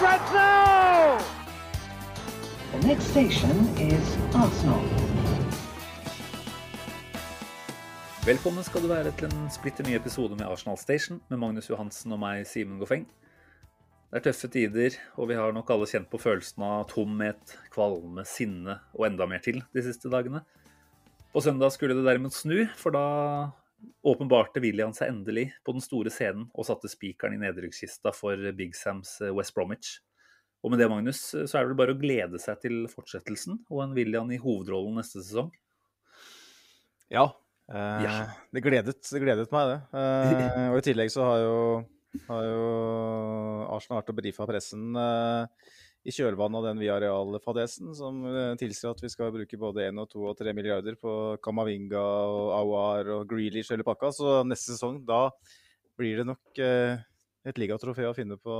It's up for grabs now! The next station is Arsenal. Velkommen skal du være til en splitter ny episode med Arsenal Station med Magnus Johansen og meg, Simen Goffeng. Det er tøffe tider, og vi har nok alle kjent på følelsen av tomhet, kvalme, sinne og enda mer til de siste dagene. På søndag skulle det derimot snu, for da åpenbarte William seg endelig på den store scenen og satte spikeren i nedrykkskista for Big Sams eh, West Bromwich. Og med det, Magnus, så er det vel bare å glede seg til fortsettelsen og en William i hovedrollen neste sesong. Ja. Eh, Ja. Det, gledet, det gledet meg, det. Eh, og i tillegg så har jo, har jo Arsenal vært og brifa pressen eh, i kjølvannet av den Viareal-fadesen, som eh, tilsier at vi skal bruke både 1, og 2 og 3 milliarder på Kamavinga og Awar og Grealish hele pakka. Så neste sesong, da blir det nok eh, et ligatrofé å finne på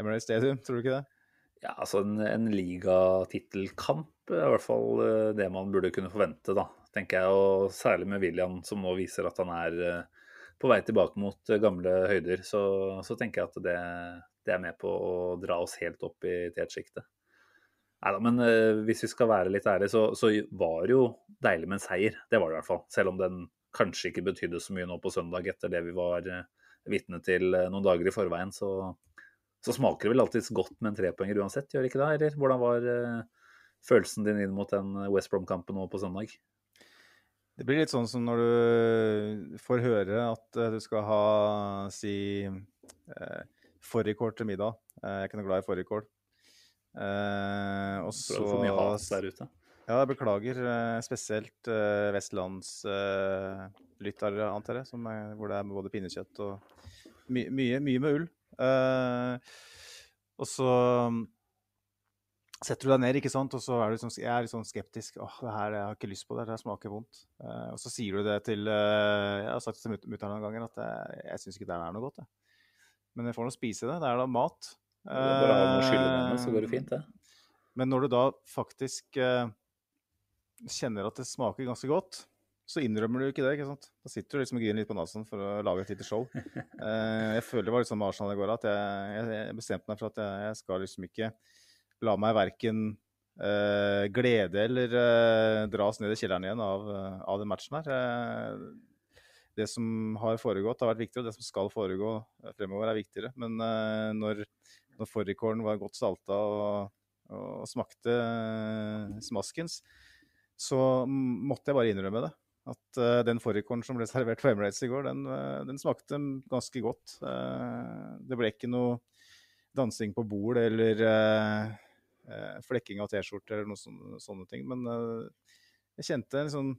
Emirates Stadium, tror du ikke det? Ja, altså en, en ligatittelkamp er i hvert fall eh, det man burde kunne forvente, da, tenker jeg. Og særlig med William, som nå viser at han er på vei tilbake mot gamle høyder, så, så tenker jeg at det, det er med på å dra oss helt opp i tetsjiktet. Nei da, men eh, hvis vi skal være litt ærlige, så, så var det jo deilig med en seier. Det var det i hvert fall. Selv om den kanskje ikke betydde så mye nå på søndag etter det vi var eh, vitne til eh, noen dager i forveien, så, så smaker det vel alltids godt med en trepoenger uansett, gjør det ikke det? Eller hvordan var følelsen din inn mot den West Brom-kampen nå på søndag? Det blir litt sånn som når du får høre at du skal ha, si, eh, fårikål til middag. Eh, jeg er ikke noe glad i fårikål. Eh, og Så så det er for mye hat der ute. Ja, jeg beklager. eh, spesielt vestlandslyttere, lyttere, antar jeg, som er, hvor det er både pinnekjøtt og my, mye, mye med ull. Eh, og så mm, setter du deg ned, ikke sant, og så er du sånn, jeg er litt sånn skeptisk. Åh, det her, jeg har ikke lyst på det, det smaker vondt. Eh, og så sier du det til eh, Jeg har sagt det til mut- mutter'n noen ganger at jeg, jeg syns ikke det er noe godt. Jeg. Men jeg får nå spise det. Det er da mat. Det er Bare ha skylle med, så går det Eh, fint, det. men når du da faktisk eh, kjenner at det smaker ganske godt, så innrømmer du ikke det. ikke sant? Da sitter du liksom og griner litt på nesen for å lage et lite show. Eh, jeg føler det var litt sånn med Arsenal i går at jeg, jeg, bestemte meg for at jeg, jeg skal liksom ikke la meg verken eh, glede eller dras ned i kjelleren igjen av, av den matchen her. Det som har foregått, har vært viktig, og det som skal foregå eh, fremover, er viktigere. Men uh, når, når fårikålen var godt salta og, og smakte uh, smaskens, så måtte jeg bare innrømme det. At uh, den fårikålen som ble servert på Emirates i går, den, den smakte ganske godt. Det ble ikke noe dansing på bord eller flekking av T-skjorte eller noe sånne, sånne ting. Men jeg kjente en sånn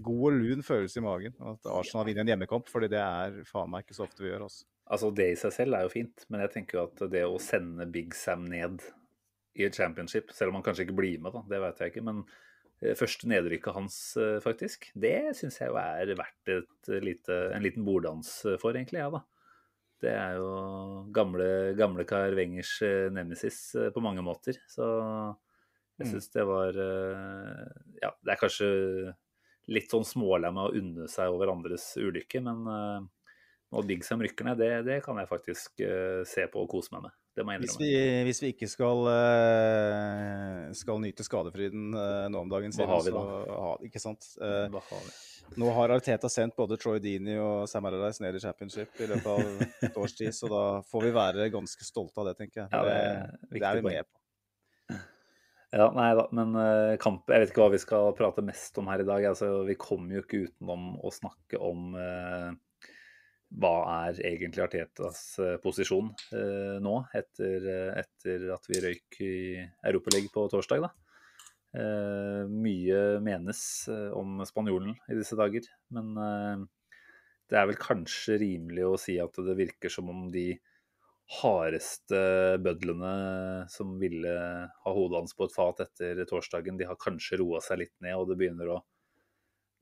god og lun følelse i magen. At Arsenal vinner en hjemmekamp, fordi det er faen meg ikke så ofte vi gjør. Også. Altså, det i seg selv er jo fint, men jeg tenker jo at det å sende Big Sam ned i et championship, selv om han kanskje ikke blir med, da, det vet jeg ikke, men eh, første nedrykket hans, eh, faktisk, det syns jeg jo er verdt et lite, en liten borddans for, egentlig, ja da. Det er jo gamle, gamle Kar Wengers eh, nemesis eh, på mange måter, så jeg Mm. syns det var eh, Ja, det er kanskje litt sånn smålam å unne seg over andres ulykke, men eh, når Big Sam rykker ned, det, det kan jeg faktisk eh, se på og kose meg med. Det må jeg Hvis vi, hvis vi ikke skal, eh, skal nyte skadefryden nå om dagen, Hva har vi så ha- ikke sant? Hva har vi? Nå har Arteta sendt både Troy Dini og Sam Allardyce ned i championship i løpet av et års tid, så da får vi være ganske stolte av det, tenker jeg. Ja, det er det, er, det er vi med på. Ja, nei da, men uh, kamp Jeg vet ikke hva vi skal prate mest om her i dag. Altså, vi kommer jo ikke utenom å snakke om uh, hva er egentlig Artetas uh, posisjon nå, etter, etter at vi røyk i Europaligaen på torsdag. da. Mye menes om spanjolen i disse dager, men det er vel kanskje rimelig å si at det virker som om de hardeste bødlene som ville ha hodet hans på et fat etter torsdagen, de har kanskje roa seg litt ned, og det begynner å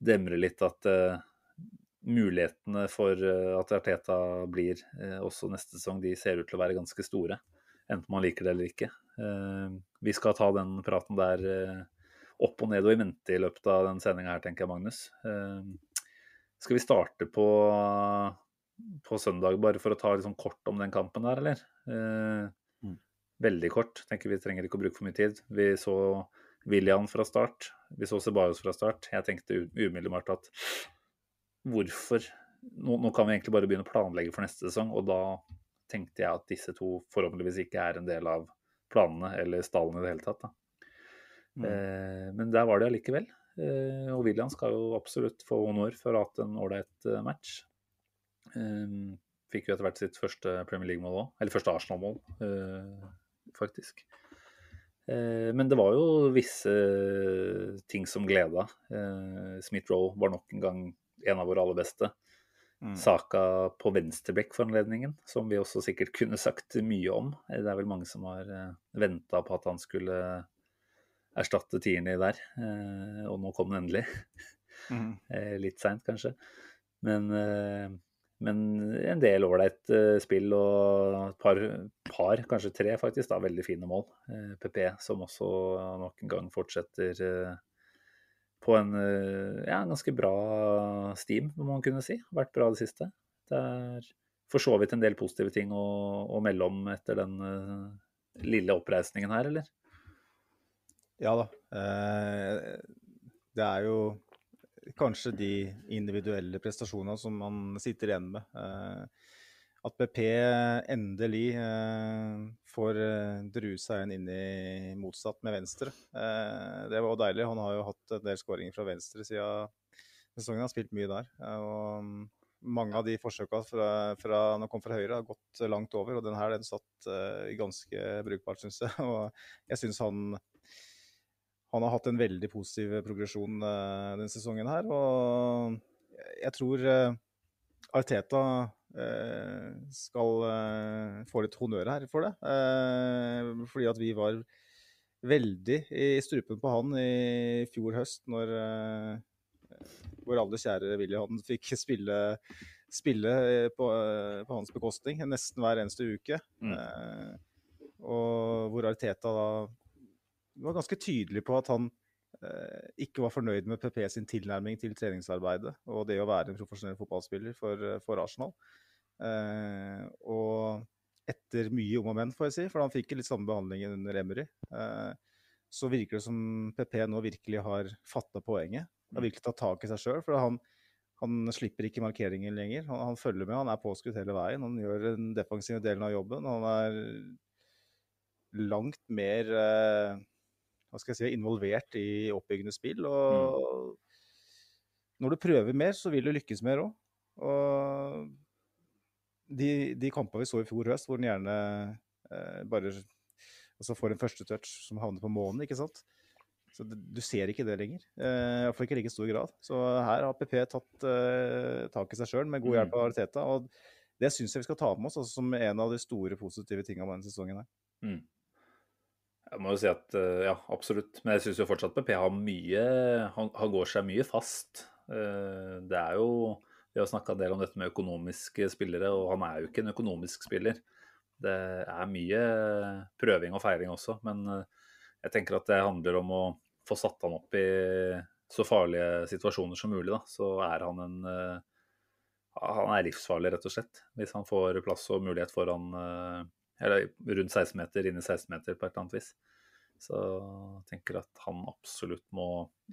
demre litt at uh, mulighetene for uh, at Arteta blir uh, også neste sesong, de ser ut til å være ganske store. Enten man liker det eller ikke. vi skal ta den praten der opp og ned og i mente i løpet av den sendinga her, tenker jeg, Magnus. skal vi starte på på søndag, bare for å ta liksom kort om den kampen der, eller? Eh, mm. Veldig kort. tenker Vi trenger ikke å bruke for mye tid. Vi så William fra start. Vi så Sebajos fra start. Jeg tenkte umiddelbart at hvorfor nå, nå, kan vi egentlig bare begynne å planlegge for neste sesong, og da tenkte jeg at disse to forhåpentligvis ikke er en del av planene eller stallen i det hele tatt. Mm. Eh, men der var det allikevel. Eh, og William skal jo absolutt få honnør for å ha hatt en ålreit eh, match. Ehm, fikk jo etter hvert sitt første Premier League-mål òg. Eller første Arsenal-mål, eh, faktisk. Eh, men det var jo visse ting som gleda. Eh, Smith Roe var nok en gang en av våre aller beste. Mm. Saka på venstrebekk for anledningen, som vi også sikkert kunne sagt mye om. Det er vel mange som har venta på at han skulle erstatte tierne der, og nå kom den endelig. Mm. Litt seint, kanskje. Men men en del ålreit uh, spill og et par, par, kanskje tre faktisk, da, veldig fine mål. Uh, eh, PP som også nok en gang fortsetter uh, på en ja, ganske bra steam, må man kunne si. Vært bra det siste. Det er for så vidt en del positive ting å, å melde om etter den lille oppreisningen her, eller? Ja da. det er jo kanskje de individuelle prestasjonene som man sitter igjen med. Eh, at BP endelig eh, får eh, drue seg inn i motsatt med venstre. Det var deilig. Han har jo hatt en del skåringer fra venstre siden sesongen. har spilt mye der. og mange av de forsøkene fra, fra, han kom fra høyre, har gått langt over. Og den den satt ganske brukbart, syns jeg. Og jeg syns han han har hatt en veldig positiv progresjon uh, denne sesongen her. Og jeg tror uh, Arteta uh, skal få litt honnør her for det. fordi at vi var veldig i strupen på han i fjor høst, når vår aller kjære William fikk spille, spille på, på, hans bekostning nesten hver eneste uke. Mm. og hvor Arteta da var ganske tydelig på at han eh, ikke var fornøyd med PP sin tilnærming til treningsarbeidet og det å være en profesjonell fotballspiller for, eh, for Arsenal. Eh, og etter mye om og men, får jeg si, for han fikk litt samme behandling under Emery, eh, så virker det som PP nå virkelig har fatta poenget. Har virkelig tatt tak i seg sjøl. For han, han, slipper ikke markeringen lenger. Han, han, følger med, han er påskutt hele veien. Han gjør den defensive delen av jobben. Han er langt mer eh, hva skal jeg si, involvert i oppbyggende spill. Og mm. når du prøver mer, så vil du lykkes mer òg. Og de, de kampene vi så i fjor høst, hvor den gjerne eh, bare altså får en første touch som havner på månen, ikke sant. Så Du ser ikke det lenger. Eh, Iallfall ikke i like stor grad. Så her har PP tatt eh, tak i seg sjøl med god hjelp av Teta, Og det syns jeg vi skal ta med oss altså, som en av de store positive tinga med denne sesongen. her. Mm. Jeg må jo si at eh, ja, absolutt. Men jeg syns jo fortsatt PP har mye Han, han går seg mye fast. Eh, det er jo Vi har snakka en del om dette med økonomiske spillere, og han er jo ikke en økonomisk spiller. Det er mye prøving og feiring også, men eh, jeg tenker at det handler om å få satt han opp i så farlige situasjoner som mulig. Da. Så er han en Han er livsfarlig, rett og slett. Hvis han får plass og mulighet foran eller rundt 16 meter, inn i 16 meter på et eller annet vis. Så jeg tenker at han absolutt må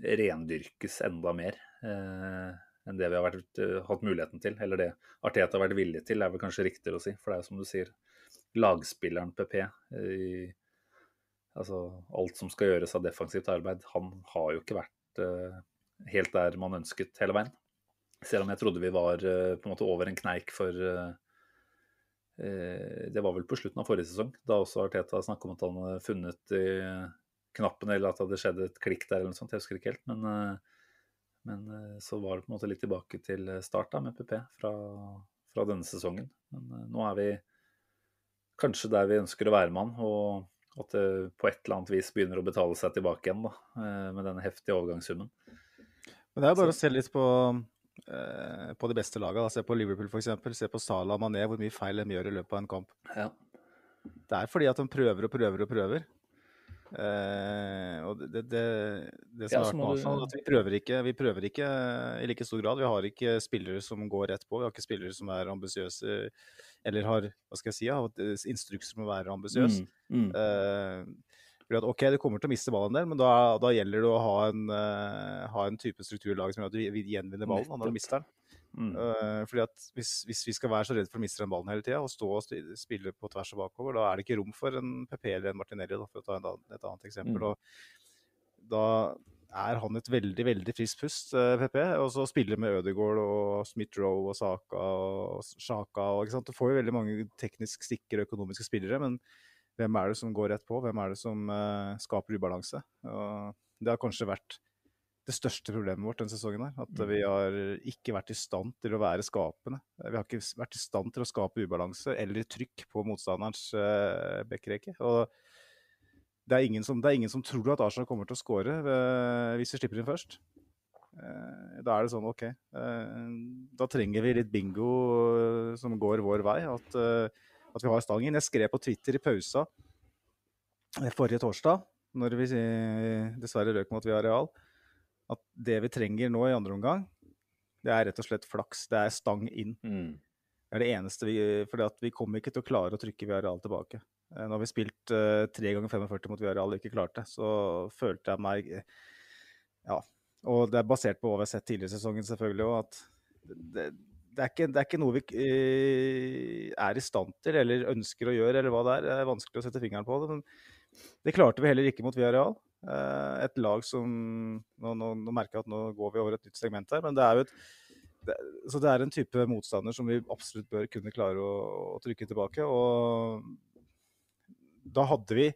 rendyrkes enda mer eh, enn det vi har vært, uh, hatt muligheten til. Eller det Arteta har vært villig til, er vel kanskje riktigere å si. For det er jo som du sier, lagspilleren PP i altså, alt som skal gjøres av defensivt arbeid, han har jo ikke vært uh, helt der man ønsket hele veien. Selv om jeg trodde vi var uh, på en måte over en kneik for Eh, det var vel på slutten av forrige sesong, da også Arteta snakka om at han hadde funnet knappen, eller at det hadde skjedd et klikk der eller noe sånt. Jeg husker ikke helt. Men, eh, Men eh, så var det på en måte litt tilbake til start da, med PP fra, fra denne sesongen. Men eh, nå er vi kanskje der vi ønsker å være med han, og at det på et eller annet vis begynner å betale seg tilbake igjen da, eh, med denne heftige overgangssummen. Men det er bare bare å se litt på, eh, på de beste lagene. Se på Liverpool f.eks. Se på Salah Mané, hvor mye feil de gjør i løpet av en kamp. Ja. Det er fordi at de prøver og prøver og prøver. Eh, og det, det, det som Ja, har vært med Arsenal, du... at vi prøver, ikke, vi prøver ikke i like stor grad. Vi har ikke spillere som går rett på. Vi har ikke spillere som er ambisiøse eller har hva skal jeg si, instrukser om å være ambisiøs. Mm, mm. Eh, fordi at, ok, du kommer til å miste ballen en del, men da, da gjelder det å ha en, uh, ha en type struktur i laget som gjør at du gjenvinner ballen da, når du mister den. Mm. Uh, fordi at hvis, hvis vi skal være så redd for å miste den ballen hele tida og stå og spille på tvers og bakover, da er det ikke rom for en PP eller en Martinelli, da, for å ta en, et annet eksempel. Mm. Og da er han et veldig, veldig friskt pust, eh, PP. Og så spiller med Ødegaard og Smith-Roe og Saka og Sjaka. Du får jo veldig mange teknisk sikre økonomiske spillere, men hvem er det som går rett på? Hvem er det som uh, skaper ubalanse? Og det har kanskje vært det største problemet vårt denne sesongen. her, At Mm. vi har ikke vært i stand til å være skapende. Vi har ikke vært i stand til å skape ubalanse eller trykk på motstanderens uh, backrekke. Og det er, ingen som, det er ingen som tror at Arsenal kommer til å skåre uh, hvis vi slipper inn først. Eh, da er det sånn OK. eh, da trenger vi litt bingo eh, som går vår vei. At, eh, at vi har stangen. Jeg skrev på Twitter i pausa eh, forrige torsdag, når vi eh, dessverre røk mot Viareal, at det vi trenger nå i andre omgang, det er rett og slett flaks. Det er stang inn. Mm. Det er det eneste vi fordi vi kommer ikke til å klare å trykke Viareal tilbake. Eh, Nå har vi spilt tre ganger 45 mot Viareal og ikke klart det, så følte jeg meg Ja. Og det er basert på hva vi har sett tidligere i sesongen, selvfølgelig og at det, det, er ikke, det er ikke noe vi eh, er i stand til eller ønsker å gjøre, eller hva det er. Det er vanskelig å sette fingeren på det. Men det klarte vi heller ikke mot Villarreal. Eh, Et lag som Nå, nå, nå merker jeg at nå går vi over et nytt segment her, men det er jo et det, så det er en type motstander som vi absolutt bør kunne klare å, å trykke tilbake. Og da hadde vi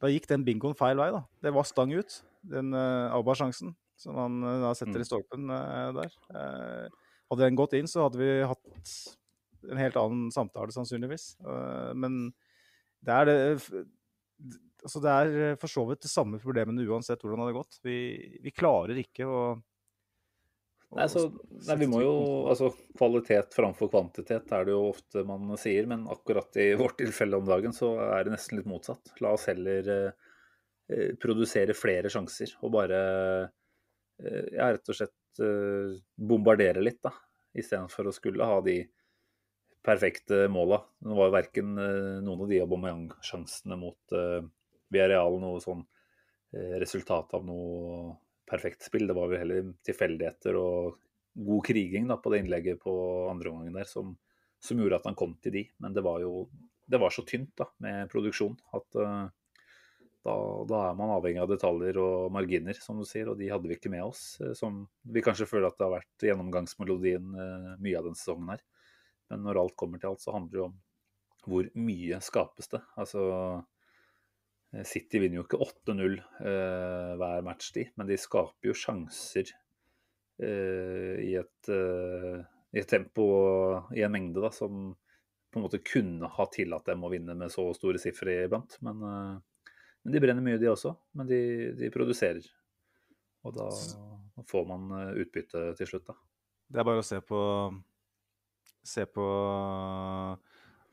Da gikk den bingoen feil vei, da. Det var stang ut, den uh, Auba-sjansen som han eh, da setter Mm. i stolpen eh, der. Eh, hadde den gått inn, så hadde vi hatt en helt annen samtale, sannsynligvis. Eh, men det er det Altså det er eh, for så vidt de samme problemene uansett hvordan det hadde gått. Vi, vi klarer ikke å Nei, så, nei, vi må jo, altså Kvalitet framfor kvantitet er det jo ofte man sier, men akkurat i vårt tilfelle om dagen så er det nesten litt motsatt. La oss heller eh, eh, produsere flere sjanser og bare eh, ja, rett og slett eh, bombardere litt, da. Istedenfor å skulle ha de perfekte måla. Nå var jo verken eh, noen av de Aubameyang-sjansene mot eh, Villarreal noe sånn resultat av noe perfekt spill. Det var vel heller tilfeldigheter og god kriging da, på det innlegget på andre omgangen der som, som gjorde at han kom til de. Men det var jo det var så tynt da, med produksjon at eh, da, da er man avhengig av detaljer og marginer, som du sier, og de hadde vi ikke med oss. eh, Som vi kanskje føler at det har vært gjennomgangsmelodien eh, mye av denne sesongen her. Men når alt kommer til alt, så handler det om hvor mye skapes det. Altså Eh, City vinner jo ikke 8-0 eh, hver match, de, men de skaper jo sjanser eh, i, et, eh, i et tempo og i en mengde da, som på en måte kunne ha tillatt dem å vinne med så store sifre iblant. Men, men de brenner mye, de også. Men de, de produserer. Og da får man eh, utbytte til slutt, da. Det er bare å se på Se på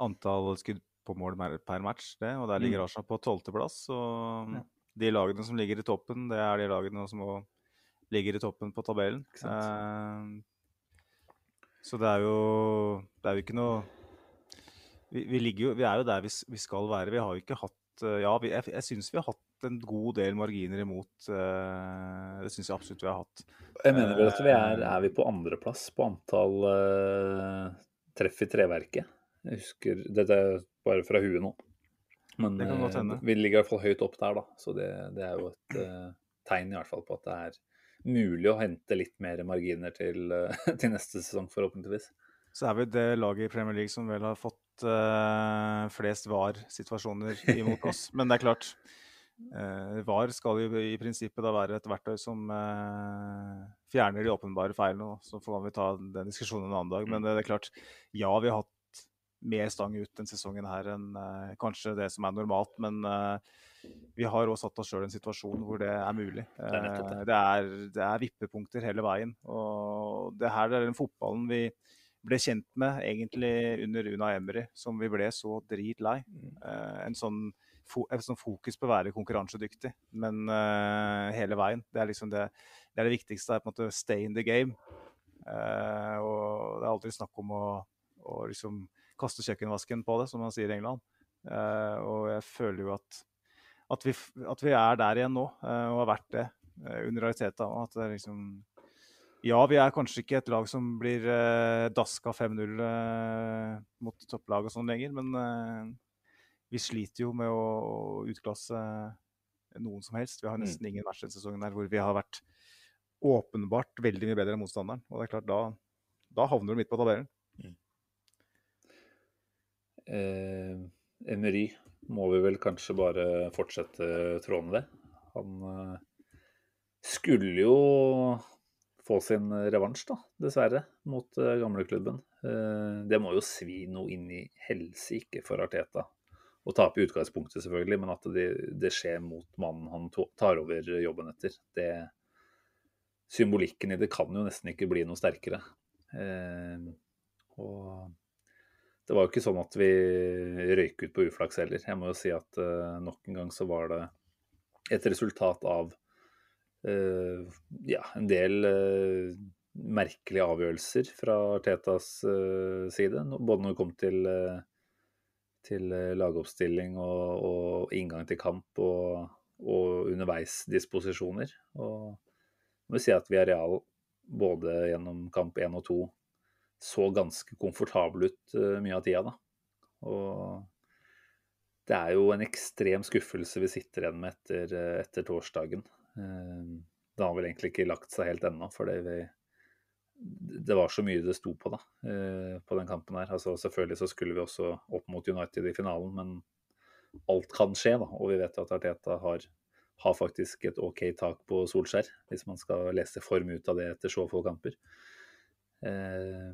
antall skudd på mål per match, det. Og der ligger Mm. Arsenal på tolvteplass. Og de lagene som ligger i toppen, det er de lagene som ligger i toppen på tabellen. Eh, så det er jo Det er jo ikke noe Vi, vi, ligger jo, vi er jo der vi, vi skal være. Vi har jo ikke hatt eh, Ja, vi, jeg, jeg syns vi har hatt en god del marginer imot. Uh, det syns jeg absolutt vi har hatt. Jeg mener vel at vi er, er vi på andreplass på antall uh, treff i treverket. Jeg husker Dette er bare fra huet nå. Men Det kan godt eh, hende. vi ligger i hvert fall høyt opp der, da. Så det, det er jo et uh, tegn i hvert fall på at det er mulig å hente litt mer marginer til, eh, til neste sesong, forhåpentligvis. Så er vi det laget i Premier League som vel har fått eh, flest VAR-situasjoner imot oss. Men det er klart, uh, VAR skal jo i prinsippet da være et verktøy som uh, fjerner de åpenbare feilene. Og Så får vi ta den diskusjonen en annen dag. Men det, det er klart, ja, vi har hatt mer stang ut denne sesongen her enn kanskje det som er normalt. Men vi har også satt oss sjøl i en situasjon hvor det er mulig. Det er det. Det, er, det er vippepunkter hele veien. Og det her er den fotballen vi ble kjent med egentlig under Una Emery, som vi ble så dritlei. Eh, en sånn et sånn fokus på å være konkurransedyktig, men uh, hele veien. Det er liksom det, det er det viktigste. er på en måte stay in the game. Uh, og det er aldri snakk om å, å liksom kaste kjøkkenvasken på det, som man sier i England. Uh, og jeg føler jo at, at, vi, at vi er der igjen nå, uh, og har vært det under realiteten. At det er liksom Ja, vi er kanskje ikke et lag som blir eh, daska 5-0 eh, mot topplag og sånn lenger, men eh, vi sliter jo med å, å utklasse noen som helst. Vi har nesten ingen match denne sesongen der hvor vi har vært åpenbart veldig mye bedre enn motstanderen. Og det er klart, da, da havner du midt på tabellen. Eh, Emery må vi vel kanskje bare fortsette tråden ved. Han eh, skulle jo få sin revansj, da, dessverre, mot uh, gamleklubben. Uh, det må jo svi noe inn i helsike for Arteta. Å tape i utgangspunktet, selvfølgelig, men at det, det skjer mot mannen han to- tar over jobben etter. Det, symbolikken i det kan jo nesten ikke bli noe sterkere. Uh, og det var jo ikke sånn at vi røyk ut på uflaks heller. Jeg må jo si at eh, nok en gang så var det et resultat av eh, ja, en del eh, merkelige avgjørelser fra Tetas eh, side. Både når det kom til, eh, til eh, lagoppstilling og, og inngang til kamp og, og underveisdisposisjoner. Og jeg må si at vi er real både gjennom kamp 1 og 2 så ganske komfortable ut eh, mye av tida, da. Og det er jo en ekstrem skuffelse vi sitter igjen med etter, eh, etter torsdagen. Eh, Det har vel egentlig ikke lagt seg helt ennå, for det, var så mye det sto på da, eh, på den kampen her. Altså, selvfølgelig så skulle vi også opp mot United i finalen, men alt kan skje, da. Og vi vet at Arteta har, har faktisk et OK tak på Solskjær, hvis man skal lese for mye ut av det etter så få kamper. Eh,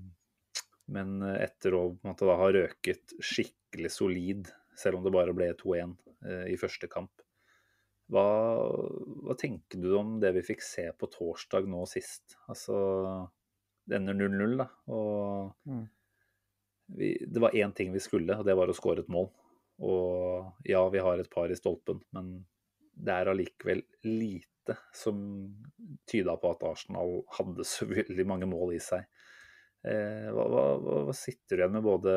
Men etter å måte, da, ha røket skikkelig solid, selv om det bare ble 2-1 eh, i første kamp, hva, hva tenker du om det vi fikk se på torsdag nå sist? Altså denne 0-0, da. Og Mm. vi, det var én ting vi skulle, og det var å skåre et mål. Og ja, vi har et par i stolpen, men det er allikevel lite som tyda på at Arsenal hadde så veldig mange mål i seg. Eh, hva, hva hva sitter du igjen med både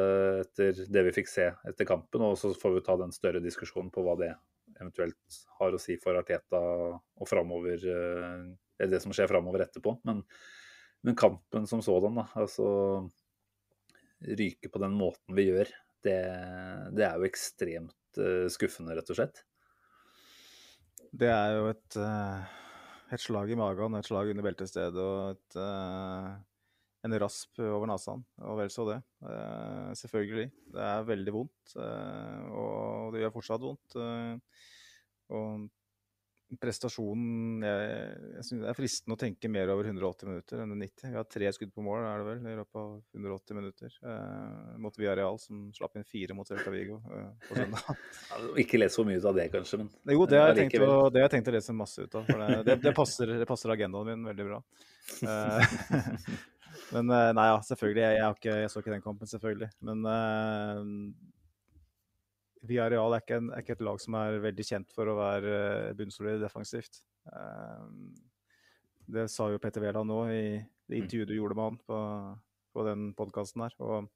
etter det vi fikk se etter kampen, og så får vi ta den større diskusjonen på hva det eventuelt har å si for Arteta og framover, eh, eller det som skjer framover etterpå. Men, men kampen som sådan, da, altså ryke på den måten vi gjør, det, det er jo ekstremt eh, skuffende, rett og slett. Det er jo et, eh, et slag i magen, et slag under beltestedet og et, en rasp over nesa, Og vel så det. Eh, selvfølgelig. Det er veldig vondt, eh, og det gjør fortsatt vondt. eh, og prestasjonen jeg, jeg synes Det er fristende å tenke mer over 180 minutter enn 90. Vi har tre skudd på mål, er det vel, i løpet av 180 minutter. Eh, mot Villarreal, som slapp inn fire mot Celta Vigo eh, på søndag. Ikke les for mye ut av det, kanskje, men Jo, det har jeg tenkt, å, det har jeg tenkt å lese masse ut av. For det, det, det, passer, det passer agendaen min veldig bra. Eh, men eh, nei, ja, selvfølgelig. Jeg, jeg, har ikke, jeg så ikke den kampen, selvfølgelig. Men uh, Villarreal er ikke, en, er ikke et lag som er veldig kjent for å være uh, bunnsolid defensivt. Uh, det sa jo Petter Wæland nå i det intervjuet du gjorde med han på, på den podkasten her. Og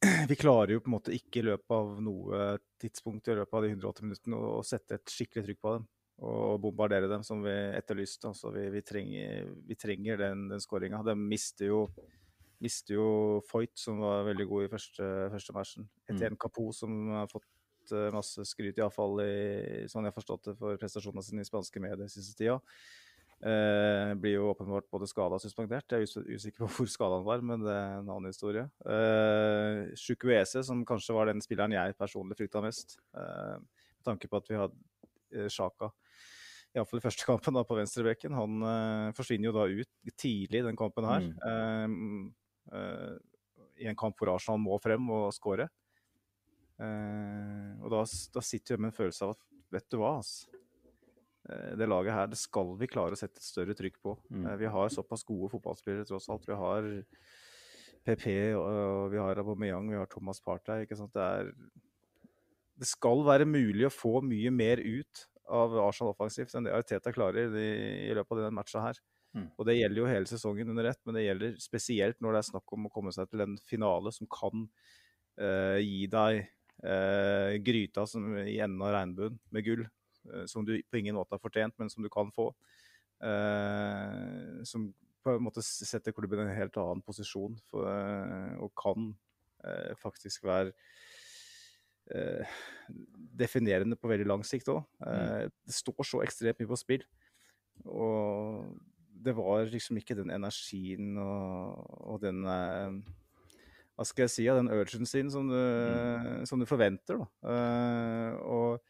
vi klarer jo på en måte ikke i løpet av noe tidspunkt i løpet av de 180 minuttene å sette et skikkelig trykk på dem og bombardere dem som vi etterlyste. Altså, vi, vi, trenger, vi trenger den, den skåringa. De mister jo, mister jo Foyt, som var veldig god i første, første matchen. Etienne Capoe, som har fått eh, masse skryt, iallfall sånn jeg har forstått det, for prestasjonene sine i spanske medier siste tida. Eh, blir jo åpenbart både skada og suspendert. Jeg er us usikker på hvor skada han var, men det er en annen historie. Eh, Sjukuese, som kanskje var den spilleren jeg personlig frykta mest. Eh, med tanke på at vi eh, Sjaka iallfall i første kampen da, på venstrebekken. Han uh, forsvinner jo da ut tidlig i den kampen her. Mm. eh, uh, I en kamp hvor Arsenal må frem og skåre. Uh, og da, da sitter jeg med en følelse av at vet du hva, altså. Eh, Det laget her, det skal vi klare å sette et større trykk på. Mm. Eh, Vi har såpass gode fotballspillere tross alt. Vi har PP, og og vi har Aubameyang, vi har Thomas Partey. ikke sant? Det, er, det skal være mulig å få mye mer ut av Arsenal offensivt enn det Arteta klarer i, i løpet av denne matcha her. Mm. Og det gjelder jo hele sesongen under ett, men det gjelder spesielt når det er snakk om å komme seg til en finale som kan uh, gi deg uh, gryta som, i enden av regnbuen med gull, uh, som du på ingen måte har fortjent, men som du kan få. Som på en måte setter klubben i en helt annen posisjon for, og kan faktisk være definerende på veldig lang sikt òg. Mm. Det står så ekstremt mye på spill. Og det var liksom ikke den energien og, og den eh, Hva skal jeg si? Den urgencyen som du, Mm. som du forventer. Da. Eh, og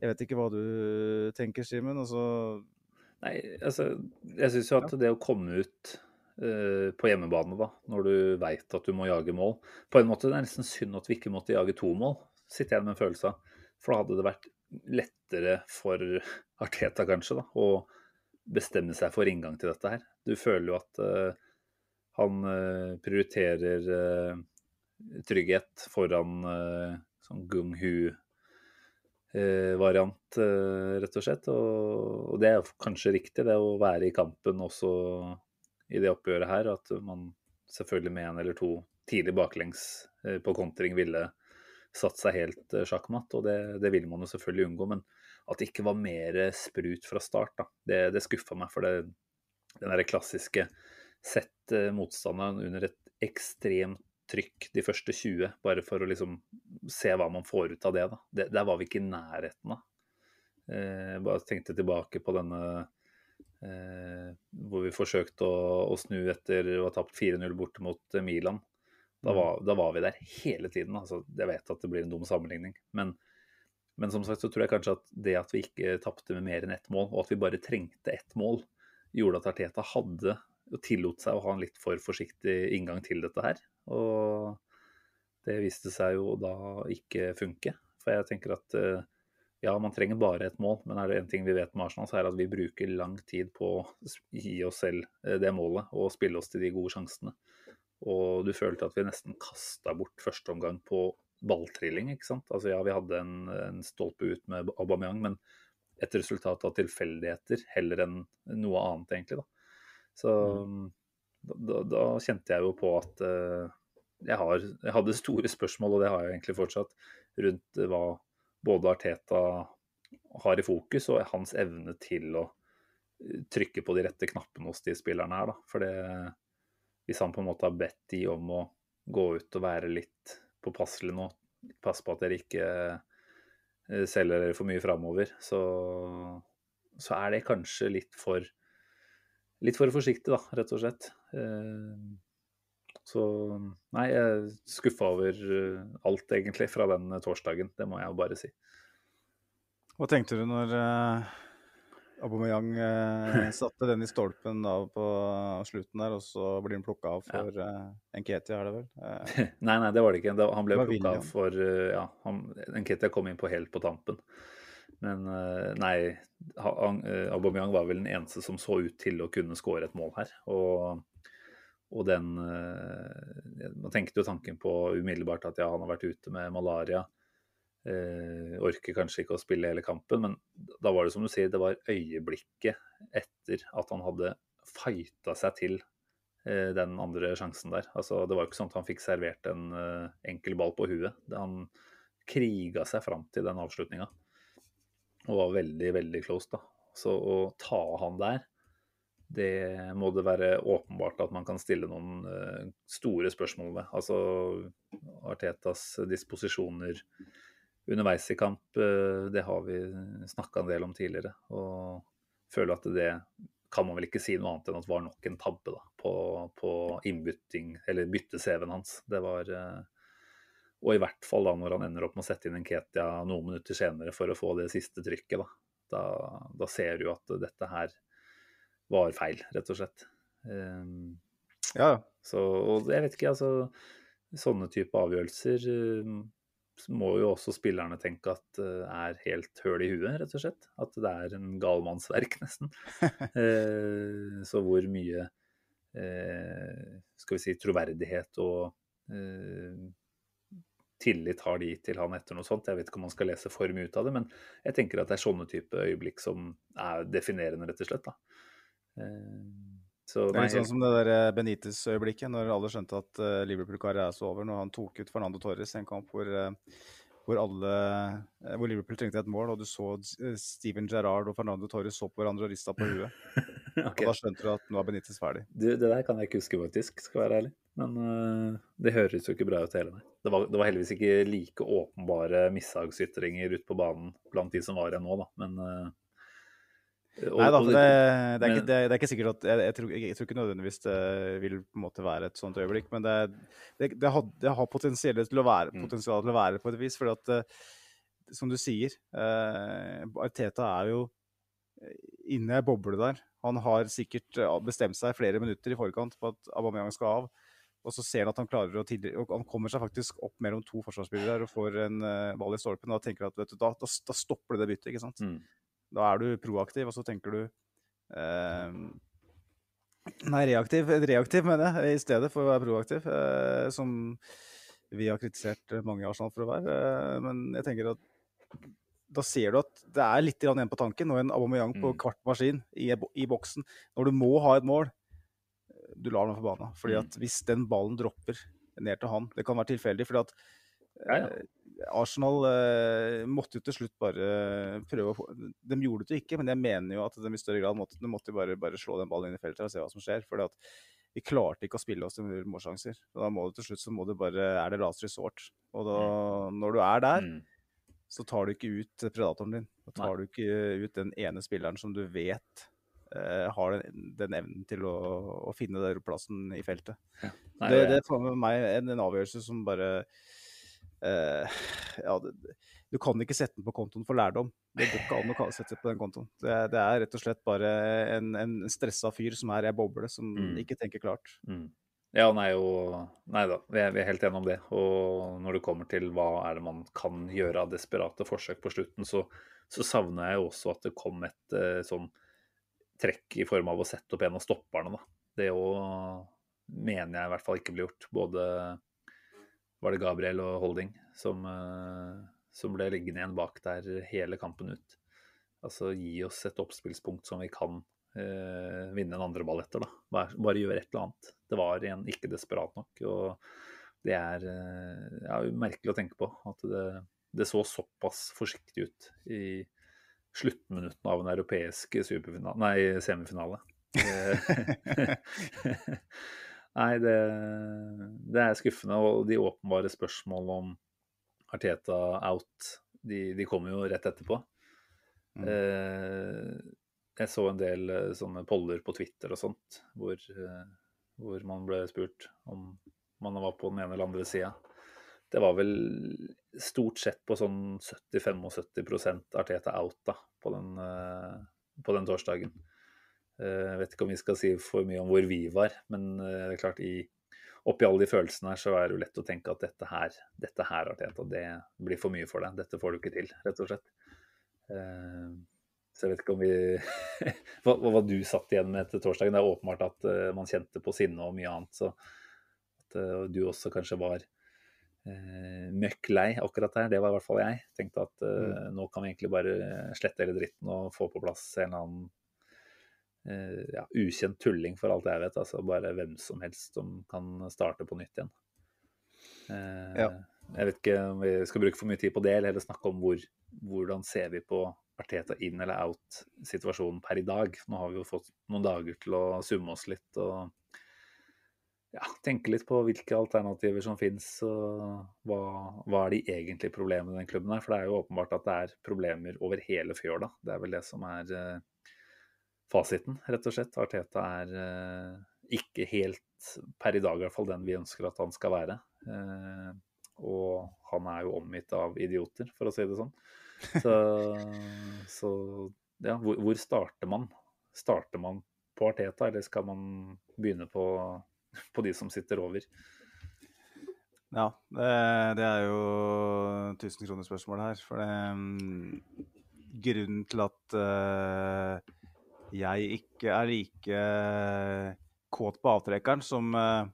jeg vet ikke hva du tenker, Simen. Altså, Nei, altså, jeg syns jo at det å komme ut Uh, på hjemmebane, da, når du veit at du må jage mål På en måte det er nesten synd at vi ikke måtte jage to mål, sitter jeg med en følelse av. For da hadde det vært lettere for Arteta, kanskje, da, å bestemme seg for inngang til dette her. Du føler jo at uh, han uh, prioriterer uh, trygghet foran sånn gung-hu variant, eh, rett og slett. Og, og det er kanskje riktig, det å være i kampen også i det oppgjøret her. At man selvfølgelig med en eller to tidlig baklengs på kontring ville satt seg helt eh, sjakkmatt, og det, det vil man jo selvfølgelig unngå. Men at det ikke var mer sprut fra start, da, det, det skuffa meg. For det, den derre klassiske sett eh, motstanderen under et ekstremt trykk de første 20, bare for å liksom se hva man får ut av det. da. Det, der var vi ikke i nærheten av. Eh, bare tenkte tilbake på denne eh, hvor vi forsøkte å, å snu etter å ha tapt 4-0 borte mot eh, Milan. Da var, da var vi der hele tiden. Altså, jeg vet at det blir en dum sammenligning, men, men som sagt så tror jeg kanskje at det at vi ikke tapte med mer enn ett mål, og at vi bare trengte ett mål, gjorde at Arteta hadde og tillot seg å ha en litt for forsiktig inngang til dette her. Og det viste seg jo da ikke funke. For jeg tenker at eh, ja, man trenger bare et mål, men er det en ting vi vet med Arsenal, så er det at vi bruker lang tid på å gi oss selv eh, det målet og spille oss til de gode sjansene. Og du følte at vi nesten kasta bort første omgang på balltrilling, ikke sant. Altså ja, vi hadde en, en stolpe ut med Aubameyang, men et resultat av tilfeldigheter heller enn noe annet, egentlig, da. Så da, da kjente jeg jo på at uh, jeg, har, jeg hadde store spørsmål, og det har jeg egentlig fortsatt, rundt hva både Arteta har i fokus, og hans evne til å eh, trykke på de rette knappene hos de spillerne her. Da. For det, hvis han på en måte har bedt de om å gå ut og være litt påpasselig nå, passe på at dere ikke eh, selger dere for mye framover, så, så er det kanskje litt for litt for forsiktig, da, rett og slett. Eh, Så nei, jeg er skuffa over eh, alt, egentlig, fra den torsdagen. Det må jeg jo bare si. Hva tenkte du når Aubameyang eh, satte den i stolpen da på slutten der, og så blir den plukka av for ja. eh, Nketia, er det vel? Eh, Nei, nei, det var det ikke. Da, Han ble plukka av for eh, Ja, han, Nketia kom inn på helt på tampen. Men eh, nei, ha- han- eh, Aubameyang var vel den eneste som så ut til å kunne skåre et mål her. Og, og den Man tenkte jo tanken på umiddelbart at ja, han har vært ute med malaria. Eh, orker kanskje ikke å spille hele kampen, men da var det som du sier, det var øyeblikket etter at han hadde fighta seg til eh, den andre sjansen der. Altså, det var ikke sånn at han fikk servert en eh, enkel ball på huet. Han kriga seg fram til den avslutninga og var veldig, veldig close, da. Så å ta han der, det må det være åpenbart at man kan stille noen eh, store spørsmål ved. Altså Artetas disposisjoner underveis i kamp, eh, det har vi snakka en del om tidligere. Og føler at det kan man vel ikke si noe annet enn at det var nok en tabbe da, på, på innbytting, eller bytte-CV-en hans. Det var eh, Og i hvert fall da når han ender opp med å sette inn en Ketia noen minutter senere for å få det siste trykket. Da, da, da ser du at dette her var feil, rett og slett. Um, Ja, ja. så, og jeg vet ikke, altså Sånne type avgjørelser eh, må jo også spillerne tenke at det er helt høl i huet, rett og slett. At det er en galmannsverk, nesten. Eh, så hvor mye eh, skal vi si, troverdighet og eh, tillit har de til han etter noe sånt. Jeg vet ikke om man skal lese for mye ut av det, men jeg tenker at det er sånne type øyeblikk som er definerende, rett og slett. da. Eh, så Det er litt sånn som det der eh, Benitez-øyeblikket, når alle skjønte at uh, Liverpool-karrieren er så over, når han tok ut Fernando Torres i en kamp hvor, uh, hvor, alle, uh, hvor Liverpool trengte et mål, og du så eh, Steven Gerrard og Fernando Torres så på hverandre og rista på huet. okay. Og da skjønte du at nå er Benitez ferdig. Du, det der kan jeg ikke huske, faktisk, skal være ærlig. Men det høres jo ikke bra ut heller. nei. Det var, det var heldigvis ikke like åpenbare mishagsytringer ute på banen blant de som var her nå, da. Men og- Nei da, det, det, er ikke, det, er ikke sikkert at jeg, jeg, tror, jeg, tror ikke nødvendigvis det vil på en måte være et sånt øyeblikk, men det, det, har, har potensial til å være, Mm. potensial til å være på et vis. fordi at, eh, som du sier, eh, Arteta er jo inne i ei boble der. Han har sikkert eh, bestemt seg flere minutter i forkant på at Aubameyang skal av. Og så ser han at han klarer å tidligere, og han kommer seg faktisk opp mellom to forsvarsspillere og får en uh, ball i stolpen. Og da tenker han at vet du, da, da, da stopper det det byttet. ikke sant? Mm. Da er du proaktiv, og så tenker du eh, Nei, reaktiv, reaktiv mener jeg, i stedet for å være proaktiv. Eh, som vi har kritisert mange i Arsenal for å være. Eh, men jeg tenker at da ser du at det er litt igjen på tanken, og en Aubameyang på Mm. kvart maskin i, i boksen. Når du må ha et mål, du lar ham forbanna. Fordi Mm. at hvis den ballen dropper ned til han Det kan være tilfeldig, fordi at Ja, ja. Arsenal eh, måtte jo til slutt bare prøve å få De gjorde det jo ikke, men jeg mener jo at de i større grad måtte, de måtte bare, bare slå den ballen inn i feltet og se hva som skjer. at vi klarte ikke å spille oss til målsjanser. Da må du til slutt så må du bare er det last resort. Og da, når du er der, Mm. så tar du ikke ut predatoren din. Da tar du ikke ut den ene spilleren som du vet eh, har den, den evnen til å, å finne den plassen i feltet. Nei, det, det- det er for meg en, en avgjørelse som bare eh, Ja, det, du kan ikke sette den på kontoen for lærdom. Det går ikke an å sette på den kontoen. Det, det er rett og slett bare en, en stressa fyr som er i ei boble, som Mm. ikke tenker klart. Mm. Ja, nei, og, nei da, vi er, vi er helt enige om det. Og når det kommer til hva er det man kan gjøre av desperate forsøk på slutten, så, så savner jeg jo også at det kom et eh, sånn trekk i form av å sette opp en av stopperne. Da. Det òg mener jeg i hvert fall ikke blir gjort. Både var det Gabriel og Holding som, eh, som ble liggende igjen bak der hele kampen ut. Altså gi oss et oppspillspunkt som vi kan eh, vinne en andre ball etter. da. Bare, bare gjøre et eller annet. Det var igjen ikke desperat nok. og Det er eh, ja, merkelig å tenke på. At det, det så såpass forsiktig ut i sluttminuttene av en europeisk nei, semifinale. Nei, det, det er skuffende. Og de åpenbare spørsmålene om Arteta out, de, de kommer jo rett etterpå. Mm. Eh, jeg så en del eh, sånne poller på Twitter og sånt, hvor, eh, hvor man ble spurt om man var på den ene eller andre sida. Det var vel stort sett på sånn 70-75 Arteta out da, på den, på den torsdagen. Eh, Jeg vet ikke om vi skal si for mye om hvor vi var, men eh, det er klart i oppi alle de følelsene her, så er det jo lett å tenke at dette her, dette her Arteta, det blir for mye for deg. Dette får du ikke til, rett og slett. Eh, Så jeg vet ikke om vi hva, hva du satt igjen med etter torsdagen. Det er åpenbart at man kjente på sinne og mye annet. Så at du også kanskje var eh, møkk lei akkurat der. Det var i hvert fall jeg. Tenkte at eh, nå kan vi egentlig bare slette hele dritten og få på plass en eller annen ja, ukjent tulling, for alt jeg vet. Altså bare hvem som helst som kan starte på nytt igjen. Eh, Ja. Jeg vet ikke om vi skal bruke for mye tid på det, eller heller snakke om hvor, hvordan ser vi på Arteta inn eller out-situasjonen per i dag. Nå har vi jo fått noen dager til å summe oss litt og ja, tenke litt på hvilke alternativer som finnes, og hva, hva er de egentlige problemene i den klubben her. For det er jo åpenbart at det er problemer over hele fjøla. Det er vel det som er eh, fasiten, rett og slett. Arteta er eh, ikke helt, per i dag i hvert fall, den vi ønsker at han skal være. Eh, Og han er jo omgitt av idioter, for å si det sånn. Så, så ja, hvor, hvor starter man? Starter man på Arteta, eller skal man begynne på, på de som sitter over? Ja, det, er jo 1000 kroner spørsmålet her. For det, grunnen til at uh, jeg ikke er like kåt på avtrekkeren som uh,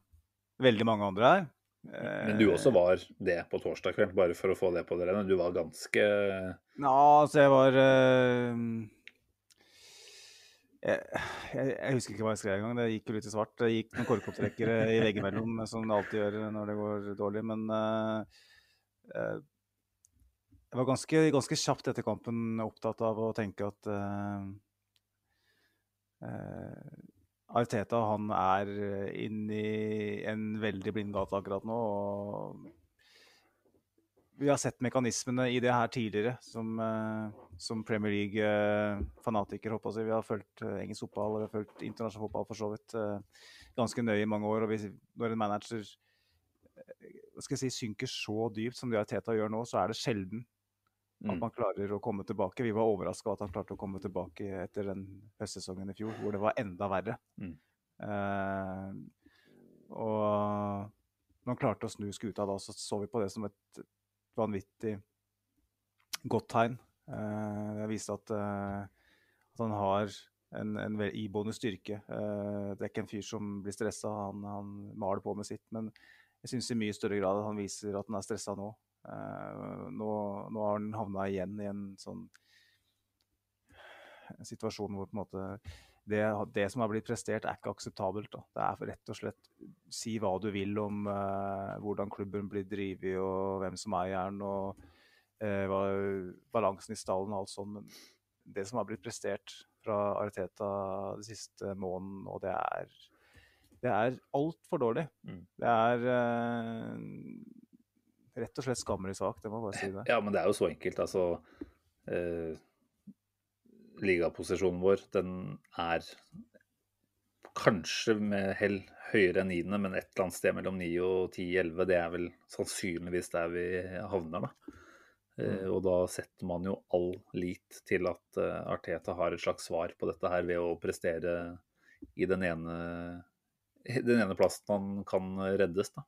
veldig mange andre er. Men du også var det på torsdag kveld, bare for å få det på det rene. Du var ganske Ja, altså jeg var jeg, jeg, jeg, husker ikke hva jeg skrev engang. Det gikk jo litt i svart. Det gikk noen korkopptrekkere i veggimellom, som det alltid gjør når det går dårlig. Men uh, uh, jeg var ganske, ganske, kjapt etter kampen opptatt av å tenke at uh, Arteta han er inne i en veldig blind gate akkurat nå. og vi har sett mekanismene i det her tidligere, som, uh, som Premier League-fanatiker. Uh, Vi har fulgt engelsk fotball og vi har fulgt internasjonal fotball for så vidt ganske nøye i mange år. og vi, Når en manager jeg si, synker så dypt som det Arteta gjør nå, så er det sjelden at mm. man klarer å komme tilbake. Vi var overraska over at han klarte å komme tilbake etter den høstsesongen i fjor, hvor det var enda verre. Mm. og når han klarte å snu skuta da, så så vi på det som et vanvittig godt tegn. Eh, det viste at, eh, at han har en, en iboende styrke. Eh, det er ikke en fyr som blir stressa, han, han, maler på med sitt. Men jeg syns i mye større grad at han viser at han er stressa nå. Nå. Nå har han havna igjen i en sånn en situasjon hvor på en måte det, det, som har blitt prestert, er ikke akseptabelt. Da. Det er rett og slett Si hva du vil om uh, hvordan klubben blir drevet og hvem som eier den, og uh, balansen i stallen og alt sånt. Men det som har blitt prestert fra Ariteta den siste måneden, og det er det er altfor dårlig. Mm. Det er uh, rett og slett skammelig sak, det må bare si det. Ja, men det er jo så enkelt, altså. eh, ligaposisjonen vår, den er kanskje med hell høyere enn niende, men et eller annet sted mellom 9 og 10-11. Det er vel sannsynligvis der vi havner, da. Eh, mm. Og da setter man jo all lit til at eh, Arteta har et slags svar på dette her ved å prestere i den ene, den ene plassen han kan reddes, da.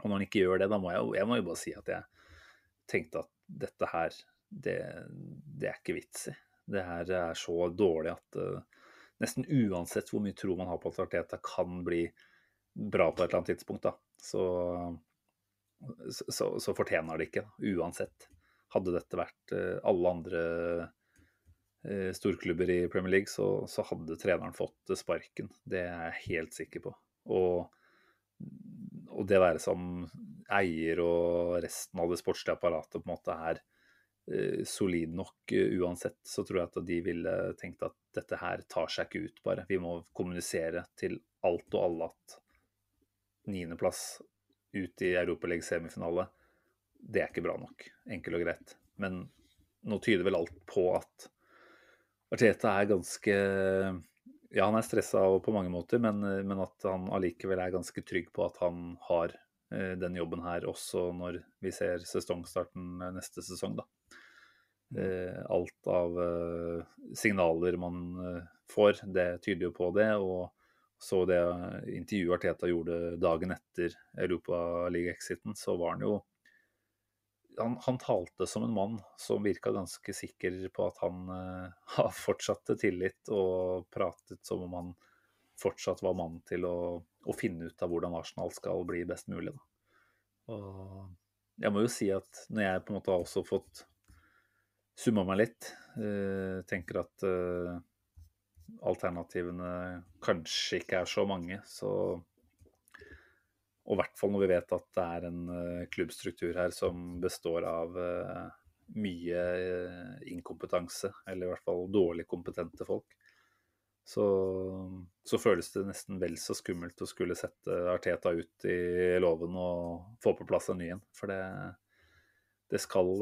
Og når han ikke gjør det, da må jeg, jeg må jo bare si at jeg tenkte at dette her, det, det er ikke vits i. Det her er så dårlig at uh, nesten uansett hvor mye tro man har på at Arteta kan bli bra på et eller annet tidspunkt, da, så, så, så fortjener det ikke, uansett. Hadde dette vært uh, alle andre uh, storklubber i Premier League, så, så, hadde treneren fått sparken. Det er jeg helt sikker på. Og, og det være som eier og resten av det sportslige apparatet på en måte er Eh, solid nok eh, uansett, så tror jeg at de ville tenkt at dette her tar seg ikke ut, bare. Vi må kommunisere til alt og alle at niendeplass ut i Europaligaens semifinale, det er ikke bra nok. Enkelt og greit. Men nå tyder vel alt på at Arteta er ganske Ja, han er stressa på mange måter, men, men at han allikevel er ganske trygg på at han har Eh, den jobben her også når vi ser sesongstarten neste sesong. Da. Mm. Eh, alt av eh, signaler man får, det tyder jo på det. Og så det intervjuet Arteta gjorde dagen etter Europaliga-exiten, så var han jo han, han, talte som en mann som virka ganske sikker på at han uh, fortsatt tillit, og pratet som om han fortsatt var mann til å, å, finne ut av hvordan Arsenal skal bli best mulig. Jeg må jo si at når jeg på en måte har også fått summa meg litt, uh, tenker at uh, alternativene kanskje ikke er så mange, så Og i hvert fall når vi vet at det er en uh, klubbstruktur her som består av uh, mye uh, inkompetanse, eller i hvert fall dårlig kompetente folk så, så, føles det nesten vel så skummelt å skulle sette Arteta ut i låven og få på plass en ny en. For det, det skal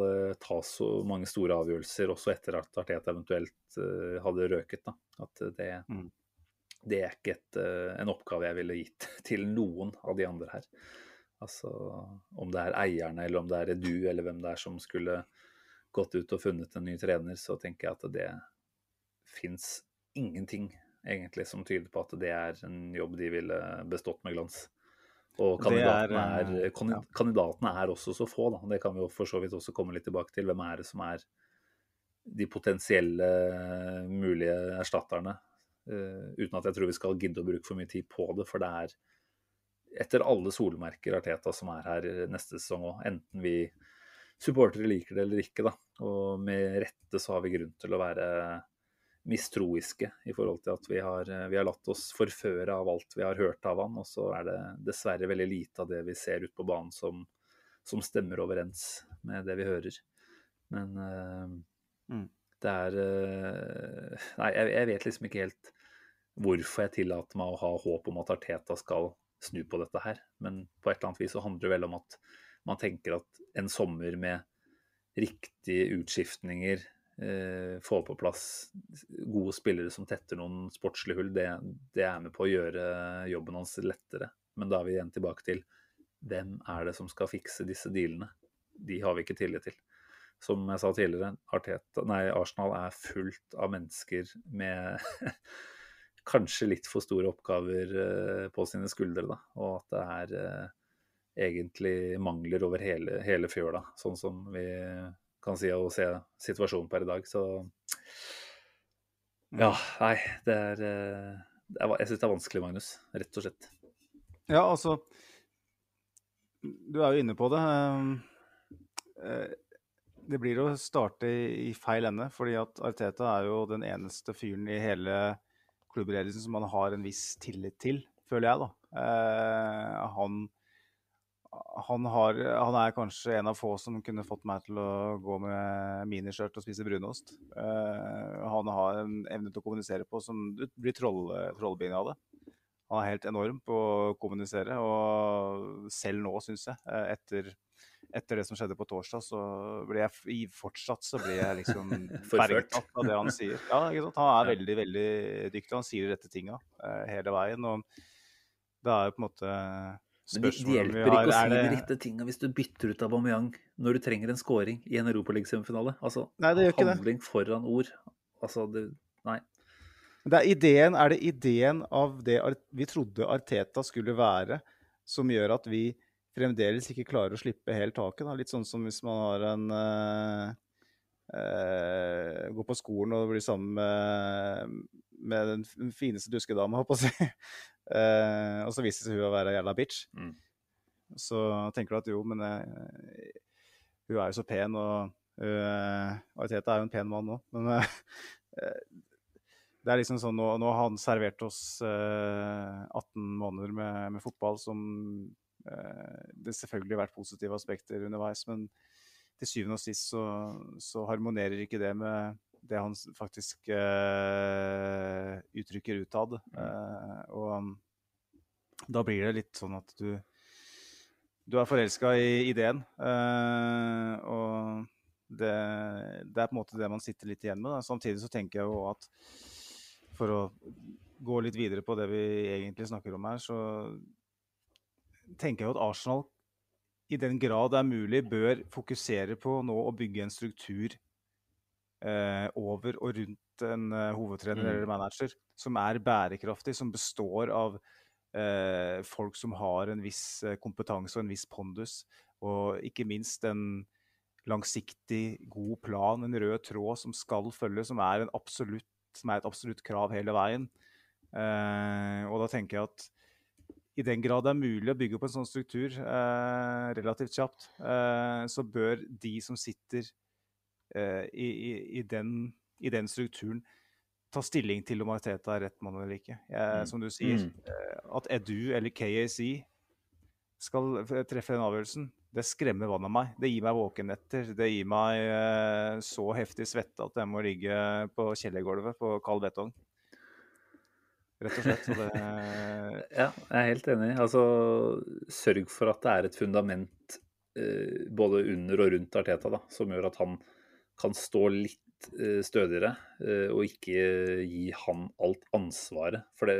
tas så mange store avgjørelser også etter at Arteta eventuelt hadde røket. Da. At det, mm. Det er ikke et, uh, en oppgave jeg ville gitt til noen av de andre her. Altså om det er eierne eller om det er du eller hvem det er som skulle gått ut og funnet en ny trener, så tenker jeg at det fins ingenting egentlig som tyder på at det er en jobb de ville bestått med glans. Og kandidatene er, er, eh, ja. kandidatene er også så få, da. Det kan vi jo for så vidt også komme litt tilbake til. Hvem er det som er de potensielle mulige erstatterne? Eh, uten at jeg tror vi skal gidde å bruke for mye tid på det, for det er etter alle solmerker Arteta som er her neste sesong òg. Enten vi supportere liker det eller ikke, da. Og med rette så har vi grunn til å være mistroiske i forhold til at vi har, vi har latt oss forføre av alt vi har hørt av han, og så er det dessverre veldig lite av det vi ser ut på banen som, som stemmer overens med det vi hører. Men uh, Mm. det er uh, Nei, jeg, jeg vet liksom ikke helt hvorfor jeg tillater meg å ha håp om at Arteta skal snu på dette her. Men på et eller annet vis så handler det vel om at man tenker at en sommer med riktige utskiftninger, eh, få på plass gode spillere som tetter noen sportslige hull, det, det er med på å gjøre jobben hans lettere. Men da er vi igjen tilbake til hvem er det som skal fikse disse dealene? De har vi ikke tillit til. Som jeg sa tidligere, Arteta, nei, Arsenal er fullt av mennesker med kanskje litt for store oppgaver eh, på sine skuldre, da. Og at det er eh, egentlig mangler over hele, hele fjøla, sånn som vi kan si å se situasjonen per i dag. Så ja, nei, det er, eh, Jeg syns det er vanskelig, Magnus. Rett og slett. Ja, altså Du er jo inne på det. Det blir å starte i feil ende, fordi at Arteta er jo den eneste fyren i hele klubbledelsen som man har en viss tillit til, føler jeg, da. Eh, Han, han, har, han er kanskje en av få som kunne fått meg til å gå med miniskjørt og spise brunost. Eh, han har en evne til å kommunisere på som du blir troll, trollbind av det. Han er helt enorm på å kommunisere, og selv nå, syns jeg, eh, etter, etter det som skjedde på torsdag, så blir jeg fortsatt så blir jeg liksom bergtatt av det han sier. Ja? Han er veldig, veldig dyktig. Han sier de rette tinga uh, hele veien. og det er jo på en måte det, det spørsmålet vi hjelper ikke har- å si er de rette tinga hvis du bytter ut Aubameyang når du trenger en scoring i en Europaliga-semifinale. Altså, Nei, det gjør ikke det. handling foran ord. Altså, det, nei. Det er, ideen, er det ideen av det vi trodde Arteta skulle være, som gjør at vi fremdeles ikke klarer å slippe helt taket? Da? Litt sånn som hvis man har en uh, uh, Går på skolen og blir sammen med, med den fineste duskedama, holdt på å si. Uh, og så viser hun å være jævla bitch. Mm. Så tenker du at jo, men hun er jo så pen, og uh, Ariteta er jo en pen mann nå. Men det er liksom sånn, nå, nå har han servert oss eh, 18 måneder med, med fotball som Det har selvfølgelig vært positive aspekter underveis, men til syvende og sist så, så harmonerer ikke det med det han faktisk uh, uttrykker utad. Uh, og um, da blir det litt sånn at du du er forelska i ideen. Uh, og det, det er på en måte det man sitter litt igjen med. Da. Samtidig så tenker jeg jo at for å gå litt videre på det vi egentlig snakker om her, så tenker jeg at Arsenal i den grad det er mulig bør fokusere på nå å bygge en struktur eh, over og rundt en eh, hovedtrener Mm. eller manager som er bærekraftig, som består av eh, folk som har en viss eh, kompetanse og en viss pondus, og ikke minst en langsiktig, god plan, en rød tråd som skal følges, som er, absolutt, som er et absolutt krav hele veien. Eh, og da tenker jeg at i den grad det er mulig å bygge opp en sånn struktur eh, relativt kjapt, eh, så bør de som sitter eh, i, i, i, den, i den strukturen, ta stilling til om Arteta er rett mann eller ikke. Jeg, Mm. Som du sier, Mm. eh, at Edu eller KAC skal treffe den avgjørelsen, det skremmer vannet av meg. Det gir meg våkenetter. Det gir meg eh, så heftig svette at jeg må ligge på kjellergulvet på kald betong. Rett og slett. Så det, Ja, jeg er helt enig. Altså, sørg for at det er et fundament eh, både under og rundt Arteta da, som gjør at han kan stå litt eh, stødigere, eh, og ikke gi han alt ansvaret. For det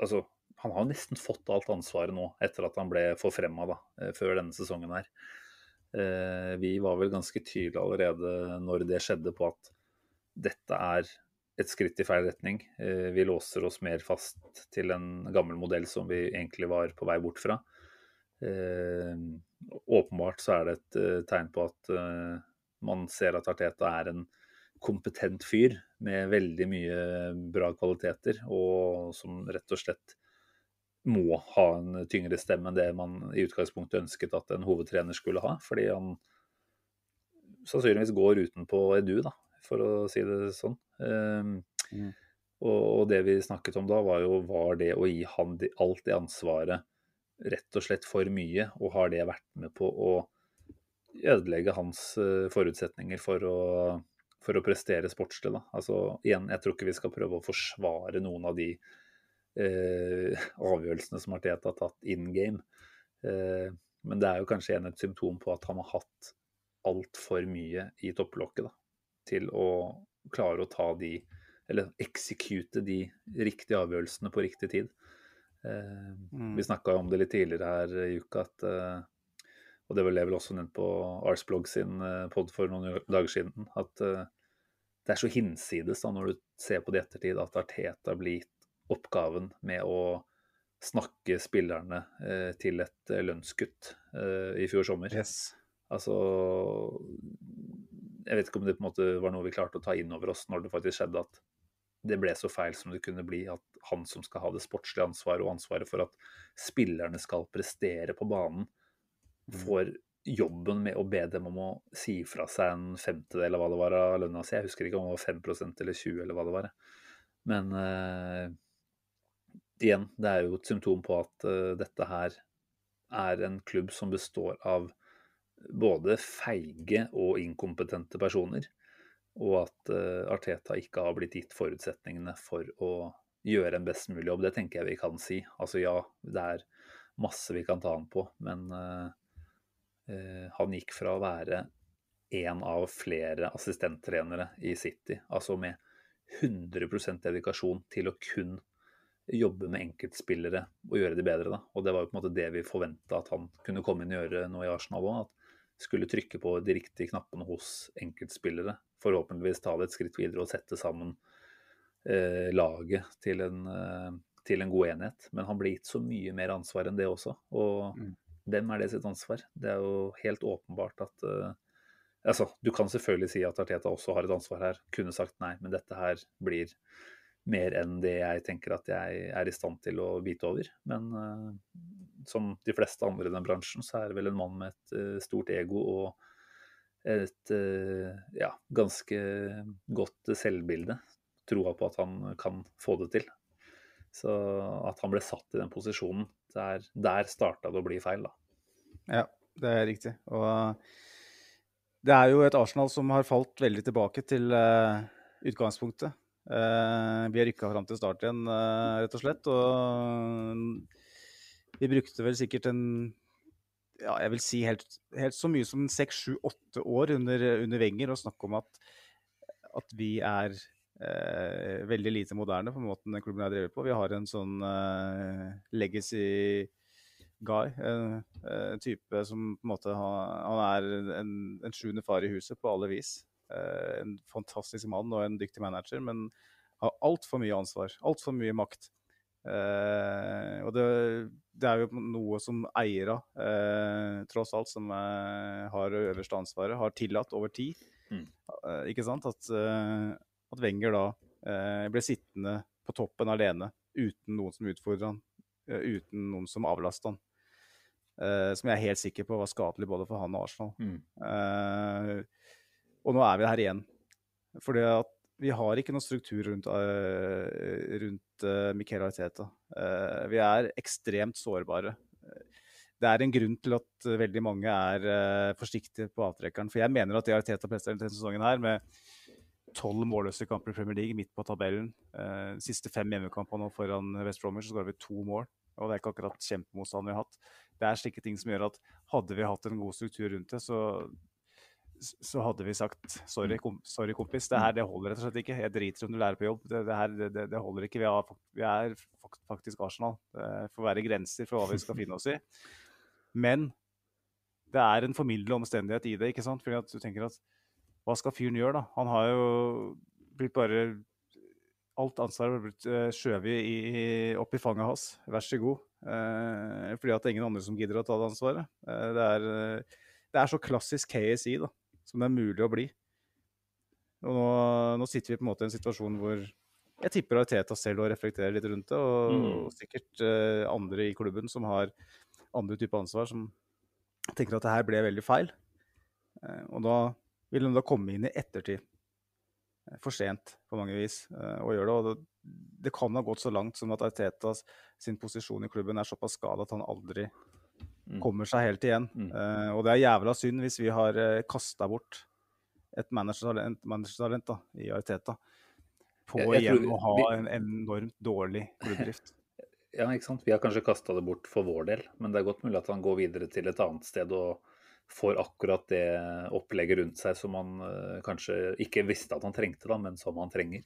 Altså, han har nesten fått alt ansvaret nå, etter at han ble forfremma da, eh, før denne sesongen her. Eh, vi var vel ganske tydelige allerede når det skjedde på at dette er et skritt i feil retning. Eh, vi låser oss mer fast til en gammel modell som vi egentlig var på vei bort fra. Åpenbart så er det et tegn på at man ser at Arteta er en kompetent fyr med veldig mye bra kvaliteter, og som rett og slett må ha en tyngre stemme enn det man i utgangspunktet ønsket at en hovedtrener skulle ha. Fordi han sannsynligvis går utenpå Edu, da, for å si det sånn. Um, mm. og, det vi snakket om da, var jo var det å gi han alt det ansvaret rett og slett for mye, og har det vært med på å ødelegge hans uh, forutsetninger for å for å prestere sportslig. Da. Altså, igjen, jeg tror ikke vi skal prøve å forsvare noen av de eh, avgjørelsene som Arteta har tatt in game. Eh, men det er jo kanskje igjen et symptom på at han har hatt altfor mye i topplokket da, til å klare å ta de Eller execute de riktige avgjørelsene på riktig tid. Eh, mm. Vi snakka om det litt tidligere her i uka, at eh, og det ble vel også nevnt på Arsblog sin eh, pod for noen dager siden, at uh, det er så hinsides da, når du ser på det i ettertid, at Arteta blir gitt oppgaven med å snakke spillerne til et lønnskutt i fjor sommer. Yes. Altså Jeg vet ikke om det på en måte var noe vi klarte å ta inn over oss når det faktisk skjedde at det ble så feil som det kunne bli. At han som skal ha det sportslige ansvaret og ansvaret for at spillerne skal prestere på banen, får jobben med å be dem om å si fra seg en femtedel eller hva det var av lønna si. Jeg husker ikke om det var 5% eller 20 eller hva det var. Men uh, igjen, det er jo et symptom på at uh, dette her er en klubb som består av både feige og inkompetente personer. Og at uh, Arteta ikke har blitt gitt forutsetningene for å gjøre en best mulig jobb. Det tenker jeg vi kan si. Altså ja, det er masse vi kan ta han på, men uh, han gikk fra å være en av flere assistenttrenere i City, altså med 100% dedikasjon til å kun jobbe med enkeltspillere og gjøre de bedre. Da. Og det var jo på en måte det vi forventa at han kunne komme inn og gjøre nå i Arsenal òg. At skulle trykke på de riktige knappene hos enkeltspillere. Forhåpentligvis ta det et skritt videre og sette sammen eh, laget til en, eh, til en, god enhet. Men han ble gitt så mye mer ansvar enn det også. Og mm hvem er det sitt ansvar? Det er jo helt åpenbart at eh, altså, Du kan selvfølgelig si at Arteta også har et ansvar her. Kunne sagt nei, men dette her blir mer enn det jeg tenker at jeg er i stand til å bite over. Men uh, som de fleste andre i den bransjen, så er det vel en mann med et uh, stort ego og et ja, ganske godt selvbilde. Troa på at han kan få det til. Så at han ble satt i den posisjonen, der, der starta det å bli feil, da. Ja, det er riktig. Og det er jo et Arsenal som har falt veldig tilbake til uh, utgangspunktet. Uh, vi har rykka fram til start igjen, uh, rett og slett. Og vi brukte vel sikkert en ja, jeg vil si helt, helt så mye som seks, sju, åtte år under, under Wenger og snakke om at, at vi er eh, veldig lite moderne på måten den klubben er drevet på. Vi har en sånn eh, legacy guy. En, en, type som på en måte Han er en, en sjuende far i huset på alle vis. Eh, en fantastisk mann og en dyktig manager, men har altfor mye ansvar. Altfor mye makt. Eh, og det, det, er jo noe som eiere, eh, tross alt, som er, har øverste ansvaret, har tillatt over tid. Mm. Eh, ikke sant? At, eh, at Wenger da ble sittende på toppen alene uten noen som utfordra han, uten noen som avlasta han. Som jeg er helt sikker på var skadelig både for han og Arsenal. Mm. Og nå er vi her igjen. Fordi at vi har ikke noen struktur rundt, uh, rundt uh, Michael Arteta. vi er ekstremt sårbare. Det er en grunn til at veldig mange er forsiktige på avtrekkeren. For jeg mener at det Arteta presterer denne sesongen her, med tolv målløse kamper i Premier League midt på tabellen, de siste fem hjemmekampene nå foran West Bromwich, så skårer vi to mål. Og det er ikke akkurat kjempemotstand vi har hatt det er slike ting som gjør at hadde vi hatt en god struktur rundt det, så, så hadde vi sagt sorry, kom, sorry kompis, det her det holder rett og slett ikke. Jeg driter om du lærer på jobb. Det, det her det, det, holder ikke. Vi, har, vi er faktisk Arsenal. Det får være grenser for hva vi skal finne oss i. Men det er en formildende omstendighet i det, ikke sant? Fordi at du tenker at hva skal fyren gjøre, da? Han har jo blitt bare Alt ansvaret har blitt uh, skjøvet opp i fanget hans. Vær så god. Eh, fordi at det er ingen andre som gidder å ta det ansvaret. Eh, det, er, eh, det er så klassisk KSI da, som det er mulig å bli. Og nå, nå sitter vi på en måte i en situasjon hvor jeg tipper Ariteta selv og reflekterer litt rundt det, og, Mm. og sikkert eh, andre i klubben som har andre typer ansvar, som tenker at det her ble veldig feil. Eh, og da vil de da komme inn i ettertid. Eh, For sent på mange vis eh, å gjøre det. Og det, det kan ha gått så langt som at Arteta sin posisjon i klubben er såpass skada at han aldri. Kommer seg helt igjen. Mm. Uh, og det er jævla synd hvis vi har uh, kasta bort et managertalent, managertalent da, i Ariteta på Jeg- jeg igjen tror å ha vi- en enormt dårlig klubbdrift. Ja, ikke sant. Vi har kanskje kasta det bort for vår del, men det er godt mulig at han går videre til et annet sted og får akkurat det opplegget rundt seg som han uh, kanskje ikke visste at han trengte, da, men som han trenger.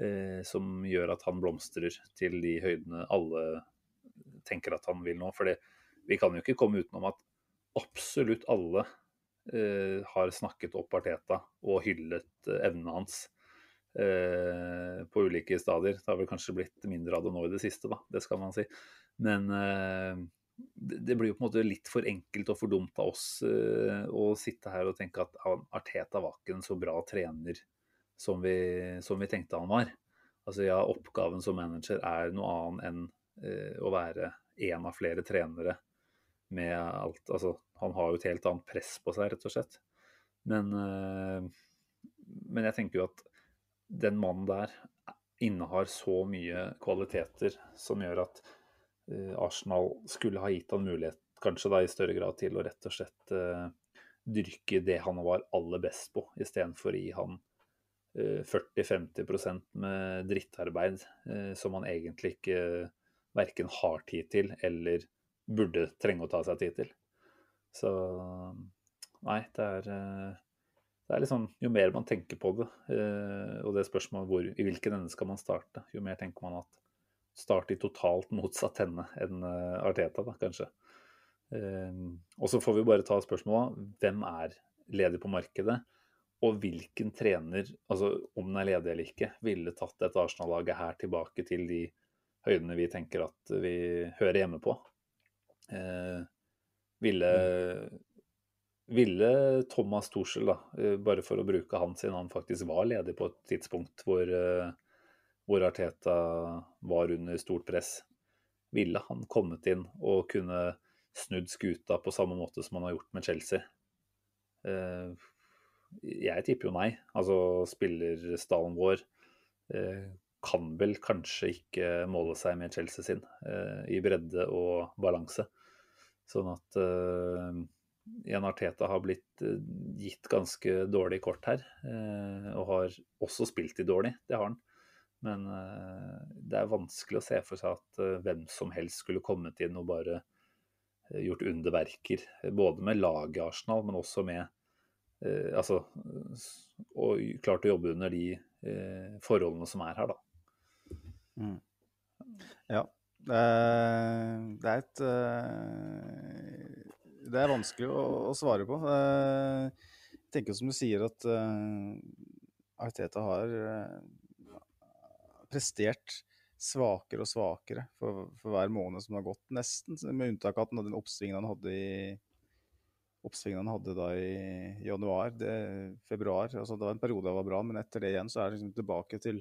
Uh, som gjør at han blomstrer til de høydene alle tenker at han vil nå. For vi kan jo ikke komme utenom at absolutt alle eh, har snakket opp Arteta og hyllet eh, evnene hans eh, på ulike stadier. Det har vel kanskje blitt mindre av det nå i det siste, da. Det skal man si. Men eh, det, blir jo på en måte litt for enkelt og for dumt av oss eh, å sitte her og tenke at Arteta var ikke en så bra trener som vi, som vi tenkte han var. Altså ja, oppgaven som manager er noe annet enn eh, å være en av flere trenere med alt Altså, han har jo et helt annet press på seg, rett og slett. Men, eh, men jeg tenker jo at den mannen der innehar så mye kvaliteter som gjør at eh, Arsenal skulle ha gitt han mulighet, kanskje da i større grad, til å rett og slett eh, dyrke det han var aller best på, istedenfor å gi han eh, 40-50% med drittarbeid som han egentlig ikke verken har tid til eller burde trenge å ta seg tid til. Så nei, det er eh, det er sånn, Jo mer man tenker på det, eh, og det spørsmålet hvor, i hvilken ende skal man starte, jo mer tenker man at starte i totalt motsatt ende enn eh, Arteta, da, kanskje. Og så får vi bare ta spørsmålet hvem er ledig på markedet, og hvilken trener, altså om den er ledig eller ikke, ville tatt dette Arsenal-laget her tilbake til de høydene vi tenker at vi hører hjemme på. Eh, ville ville Thomas Thorsel, da, eh, bare for å bruke han siden han faktisk var ledig på et tidspunkt hvor, eh, hvor Arteta var under stort press, ville han kommet inn og kunne snudd skuta på samme måte som han har gjort med Chelsea? Eh, Jeg tipper jo nei. Altså spillerstallen vår eh, kan vel kanskje ikke måle seg med Chelsea sin eh, i bredde og balanse. Sånn at uh, Jan Arteta har blitt eh, gitt ganske dårlig kort her. eh, og har også spilt de dårlig, det har han. Men eh, det er vanskelig å se for seg at eh, hvem som helst skulle kommet inn og bare eh, gjort underverker. Både med laget Arsenal, men også med eh, Altså Og klart å jobbe under de eh, forholdene som er her, da. Ja. Det er, et eh, Det er vanskelig å, svare på. Eh, Jeg tenker som du sier at eh, Arteta har prestert svakere og svakere for, for hver måned som har gått, nesten. Med unntak av den oppsvingen han hadde i oppsvingen han hadde da i januar, det, februar. altså Det var en periode han var bra, men etter det igjen så er det liksom tilbake til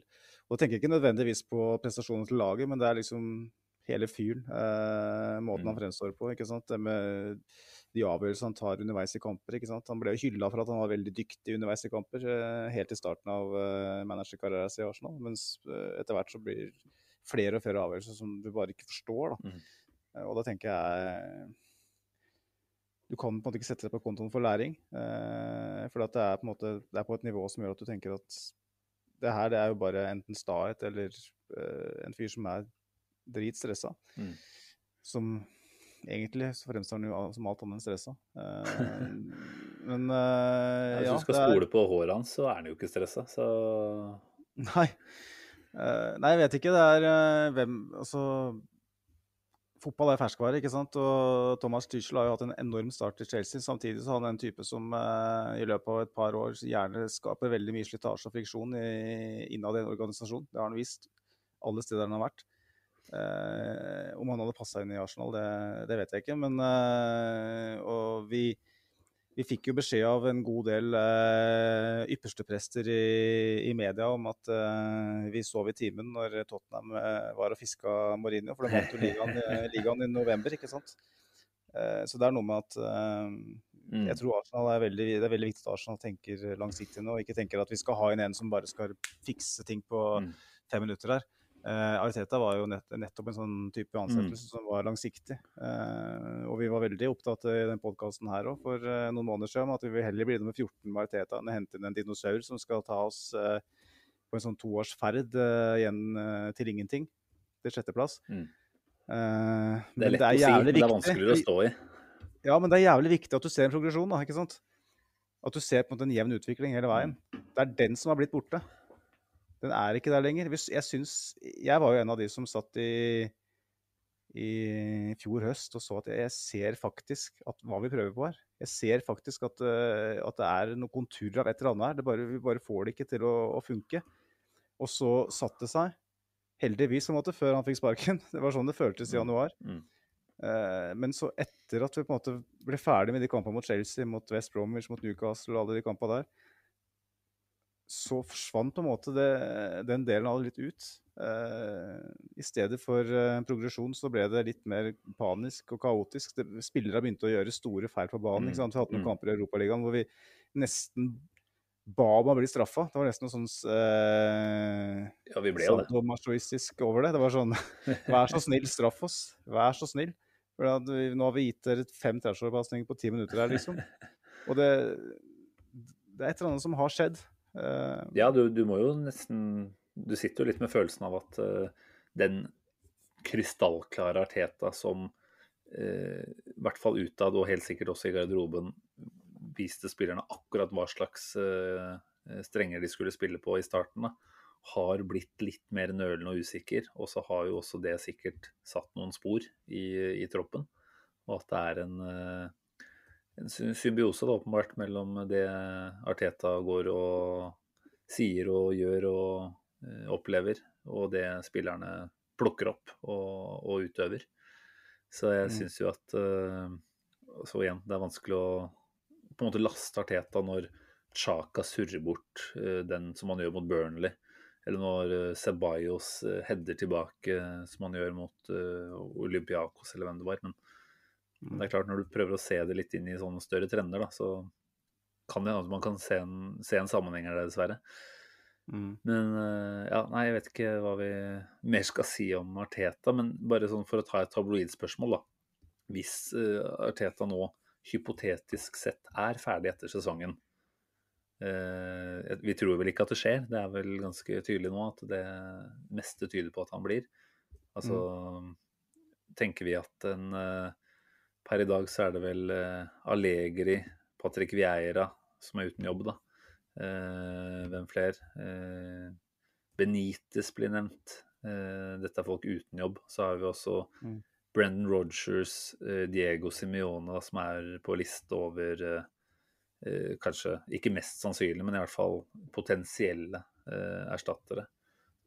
Og jeg tenker ikke nødvendigvis på prestasjonen til laget, men det er liksom hele fyren. Eh, måten han Mm. fremstår på. ikke sant? Det med de avgjørelsene han tar underveis i kamper. ikke sant? Han ble jo hylla for at han var veldig dyktig underveis i kamper, eh, helt i starten av eh, managerkarrieren sin i Arsenal. Mens eh, etter hvert så blir flere og flere avgjørelser som du bare ikke forstår. da. Mm. Eh, Og da tenker jeg Du kan på en måte ikke sette det på kontoen for læring. Eh, for det er måte det er på et nivå som gjør at du tenker at det her det er jo bare enten stahet eller eh, en fyr som er dritstressa. Mm. Som egentlig så fremstår han jo som alt annet enn stressa. Eh, Men ja, Hvis du skal spole er- stole på håret hans, så er han jo ikke stressa. Så Nei. Eh, nei, jeg vet ikke. Det er eh, hvem Altså Fotball er ferskvare, ikke sant? Og Thomas Tuchel har jo hatt en enorm start i Chelsea. Samtidig så har han en type som eh, i løpet av et par år gjerne skaper veldig mye slitasje og friksjon innad i en organisasjon. Det har han vist alle steder han har vært. Eh, om han hadde passa inn i Arsenal, det, det vet jeg ikke. Men eh, Og vi vi fikk jo beskjed av en god del eh, yppersteprester i, i media om at eh, vi sov i timen når Tottenham eh, var og fiska Mourinho, for de vant jo ligaen, ligaen i november, ikke sant. Eh, så det er noe med at eh, mm. jeg tror Arsenal er veldig, det er veldig viktig at Arsenal tenker langsiktig nå, og ikke tenker at vi skal ha inn en som bare skal fikse ting på Mm. fem minutter her. Eh, Ariteta var jo nett, nettopp en sånn type ansettelse som var langsiktig. Uh, og vi var veldig opptatt i den podkasten her òg for uh, noen måneder siden at vi vil heller bli nummer 14 med Ariteta enn å hente inn en dinosaur som skal ta oss på en sånn toårsferd uh, igjen til ingenting. Til sjetteplass. Mm. Det er lett å si, men det er vanskeligere å stå i. Ja, men det er jævlig viktig at du ser en progresjon, da, ikke sant? At du ser på en måte en jevn utvikling hele veien. Det er den som har blitt borte. Den er ikke der lenger. Jeg syns Jeg var jo en av de som satt i i fjor høst og så at jeg ser faktisk at hva vi prøver på her. Jeg ser faktisk at, eh, at det er noen konturer av et eller annet her. Bare, vi bare får det ikke til å, å funke. Og så satt det seg. Heldigvis, på en måte, før han fikk sparken. Det var sånn det føltes i januar. Mm. Eh, men så etter at vi på en måte ble ferdig med de kampene mot Chelsea, mot West Bromwich, mot Newcastle og alle de kampene der, så forsvant på en måte det, den delen av det litt ut. Uh, I stedet for uh, progresjon så ble det litt mer panisk og kaotisk. Det, spillere begynte å gjøre store feil på banen. sant? Vi hadde noen Mm. kamper i Europaligaen hvor vi nesten ba om å bli straffa. Det var nesten noe sånn uh, Ja, vi ble jo det. sadomasochistisk over det. Det var sånn Vær så snill, straff oss. Vær så snill. Vi, nå har vi gitt dere fem trashårpasninger på ti minutter her, liksom. Og det, det er et eller annet som har skjedd. Eh, Ja, du, du må jo nesten Du sitter jo litt med følelsen av at eh, den krystallklare Arteta som eh, i hvert fall utad, og helt sikkert også i garderoben, viste spillerne akkurat hva slags strenger de skulle spille på i starten, da, har blitt litt mer nølende og usikker. Og så har jo også det sikkert satt noen spor i, i troppen. Og at det er en en symbiose da, åpenbart mellom det Arteta går og sier og gjør og eh, opplever, og det spillerne plukker opp og, og utøver. Så jeg Mm. syns jo at eh, Så igjen, det er vanskelig å på en måte laste Arteta når Chaka surrer bort eh, den som han gjør mot Burnley. Eller når Ceballos header tilbake, som han gjør mot Olympiakos, eller hvem det var. Men men det er klart, når du prøver å se det litt inn i sånne større trender, da, så kan det hende at man kan se en, se en sammenheng her, dessverre. mm. Men eh, ja, nei, jeg vet ikke hva vi mer skal si om Arteta. Men bare sånn for å ta et tabloidspørsmål, da. Hvis uh, Arteta nå hypotetisk sett er ferdig etter sesongen uh, Vi tror vel ikke at det skjer, det er vel ganske tydelig nå at det meste tyder på at han blir. Altså tenker vi at en eh, Per i dag så er det vel eh, Allegri, Patrick Vieira som er uten jobb, da. Eh, hvem flere? Eh, Benitez blir nevnt. Dette er folk uten jobb. Så har vi også Mm. Brendan Rogers, Diego Simione, som er på liste over kanskje ikke mest sannsynlig, men i hvert fall potensielle erstattere.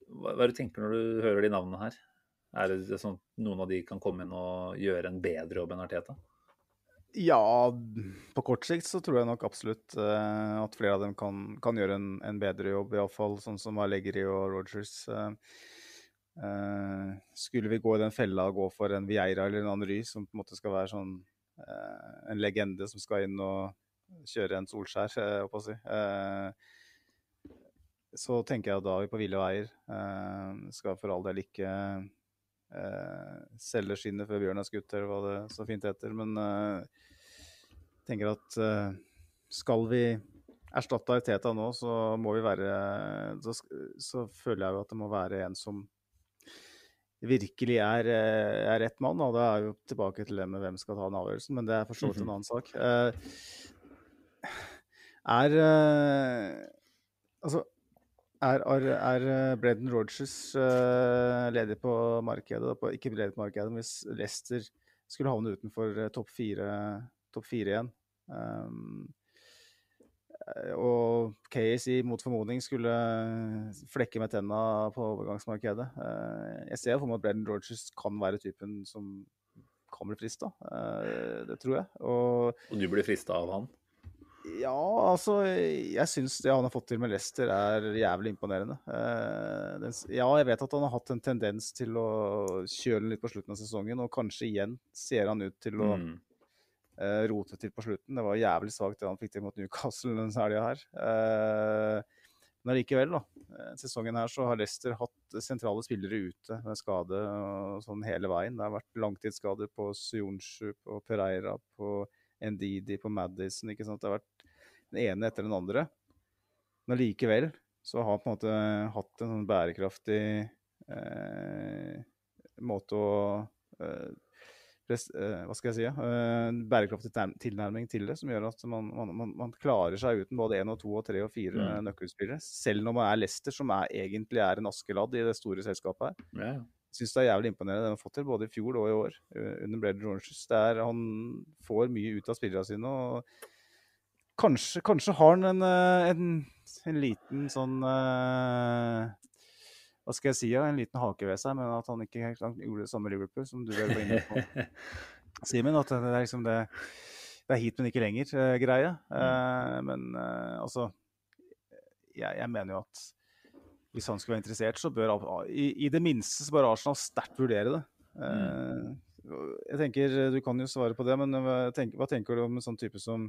Hva, hva er det du tenker når du hører de navnene her? Er det sånn at noen av de kan komme inn og gjøre en bedre jobb enn Arteta? Ja, på kort sikt så tror jeg nok absolutt uh, at flere av dem kan, kan gjøre en, en bedre jobb, iallfall sånn som Allegri og Rogers. Uh, uh, skulle vi gå i den fella og gå for en Vieira eller en Anry, som på en måte skal være sånn en legende som skal inn og kjøre en Solskjær, holdt på å si. Så tenker jeg at da vi på ville veier. Skal for all del ikke eh, selge skinnet før bjørnen er skutt, eller hva det så fint heter. Men eh, tenker at eh, skal vi erstatte Arteta nå, så må vi være så, så føler jeg jo at det må være en som virkelig er, eh, er rett mann. Og det er jo tilbake til det med hvem skal ta den avgjørelsen, men det er for så vidt en annen sak. Eh, er eh, Altså, er, er, eh, Brendan Rogers uh, ledig på markedet? På, ikke ledig på markedet, men hvis Leicester skulle havne utenfor eh, topp fire, top fire igjen um, eh, og KSI mot formodning skulle flekke med tenna på overgangsmarkedet. uh, Jeg ser for meg at Brendan Rogers kan være typen som kan bli frista. Det tror jeg. Og Og du blir frista av han? Ja, altså Jeg syns det han har fått til med Leicester, er jævlig imponerende. Eh, ja, jeg vet at han har hatt en tendens til å kjøle litt på slutten av sesongen, og kanskje igjen ser han ut til å Mm. eh, rote til på slutten. Det var jævlig svakt det han fikk til mot Newcastle denne helga her. Eh, men allikevel, da. Sesongen her så har Leicester hatt sentrale spillere ute med skade sånn hele veien. Det har vært langtidsskader på Sionsju, på Pereira, på Ndidi, på Madison. ikke sant? Det har vært den ene etter den andre. Men allikevel så har han på en måte hatt en sånn bærekraftig eh, måte å eh, pres- eh, Hva skal jeg si? eh, En bærekraftig tilnærming til det, som gjør at man, man, man, man klarer seg uten både én og to og tre og fire Mm. nøkkelspillere. Selv når man er Leicester, som er, egentlig er en askeladd i det store selskapet her. Ja, ja. Syns det er jævlig imponerende det han har fått til, både i fjor og i år, eh, under Brendan Rogers. Det er, han får mye ut av spillerne sine. og Kanskje, kanskje har han en, eh, en, en liten sånn uh, Hva skal jeg si? Ja, en liten hake ved seg, men at han ikke han gjorde det samme Liverpool, som du var inne på, Simen. At det er liksom det Det er hit, men ikke lenger-greie. men uh, altså jeg, jeg mener jo at hvis han skulle være interessert, så bør i, i det minste så bør Arsenal sterkt vurdere det. Mm. jeg tenker, Du kan jo svare på det, men hva tenker, hva tenker du om en sånn type som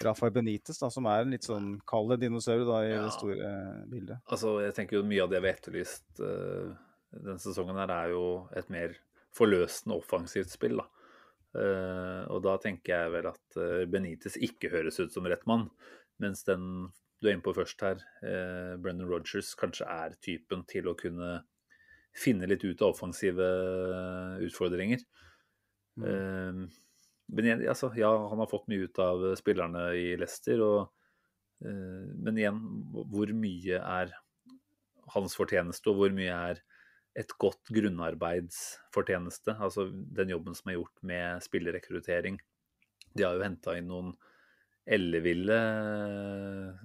Rafael Benitez, da, som er en litt sånn kald dinosaur da, i Ja. det store eh, bildet? Altså, jeg tenker jo mye av det vi har etterlyst uh, denne sesongen, her er jo et mer forløsende offensivt spill. da. Uh, og da tenker jeg vel at Benitez ikke høres ut som rett mann, mens den du er inne på først her, eh, Brendan Rogers, kanskje er typen til å kunne finne litt ut av offensive utfordringer. Mm. Eh, men igjen, altså, ja, han har fått mye ut av spillerne i Leicester. Og, eh, men igjen, hvor mye er hans fortjeneste, og hvor mye er et godt grunnarbeidsfortjeneste? Altså den jobben som er gjort med spillerekruttering. De har jo henta inn noen elleville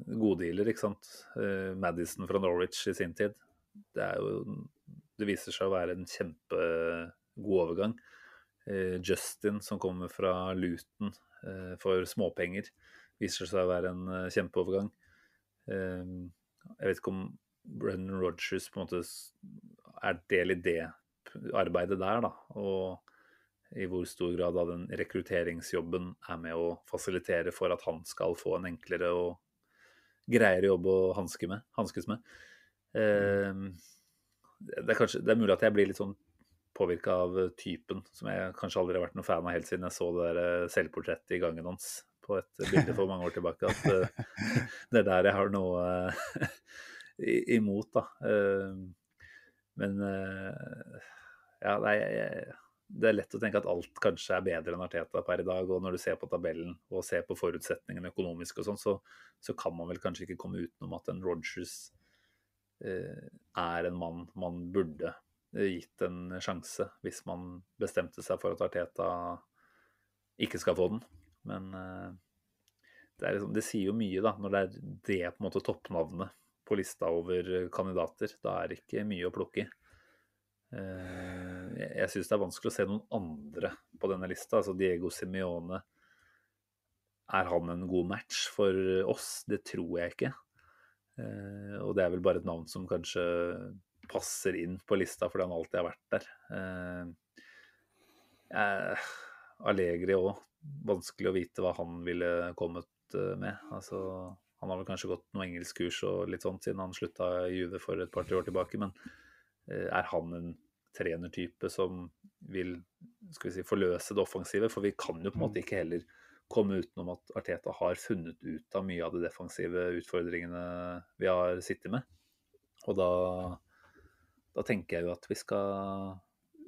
goddealer, ikke sant. Eh, Madison fra Norwich i sin tid. Det jo Det viser seg å være en kjempegod overgang. Eh, Justin, som kommer fra Luton eh, for småpenger, viser seg å være en eh, kjempeovergang. Eh, jeg vet ikke om Brennan Rogers på en måte er del i det arbeidet der, da. Og i hvor stor grad av den rekrutteringsjobben er med å fasilitere for at han skal få en enklere og greiere jobb å hanske med, hanskes med. Eh, det, er kanskje, det er mulig at jeg blir litt sånn påvirka av typen, som jeg kanskje aldri har vært noen fan av helt siden jeg så det der eh, selvportrettet i gangen hans på et bilde for mange år tilbake. At eh, det er der jeg har noe imot, da. Men ja, nei, jeg, det er lett å tenke at alt kanskje er bedre enn Arteta per i dag. Og når du ser på tabellen og ser på forutsetningene økonomisk og sånn, så, så kan man vel kanskje ikke komme utenom at en Rogers eh, er en mann man burde eh, gitt en sjanse hvis man bestemte seg for at Arteta ikke skal få den. Men eh, det, liksom, det sier jo mye, da, når det er det på en måte toppnavnet på lista over kandidater. Da er det ikke mye å plukke i. Eh, Jeg, syns det er vanskelig å se noen andre på denne lista. Altså Diego Simione. Er han en god match for oss? Det tror jeg ikke. Eh, og det er vel bare et navn som kanskje passer inn på lista fordi han alltid har vært der. Eh, eh, Allegri òg. Vanskelig å vite hva han ville kommet med. Altså, han har vel kanskje gått noe engelskkurs og litt sånt siden han slutta i Juve for et par-tre år tilbake, men er han en trenertype som vil skal vi si, forløse det offensive? For vi kan jo på en måte ikke heller komme utenom at Arteta har funnet ut av mye av de defensive utfordringene vi har sittet med. Og da, da tenker jeg jo at vi skal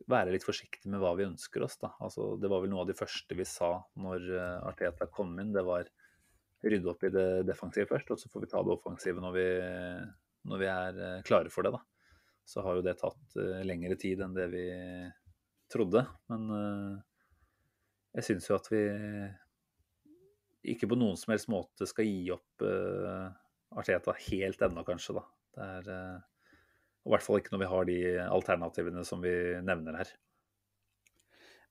være litt forsiktige med hva vi ønsker oss. Da. Altså, det var vel noe av de første vi sa når eh, Arteta kom inn. Det var rydde opp i det defensive først, og så får vi ta det offensive når vi, når vi er eh, klare for det. da. Så har jo det tatt uh, lengre tid enn det vi trodde. Men uh, jeg syns jo at vi ikke på noen som helst måte skal gi opp uh, Arteta helt ennå, kanskje. da. Det er i hvert fall ikke når vi har de alternativene som vi nevner her.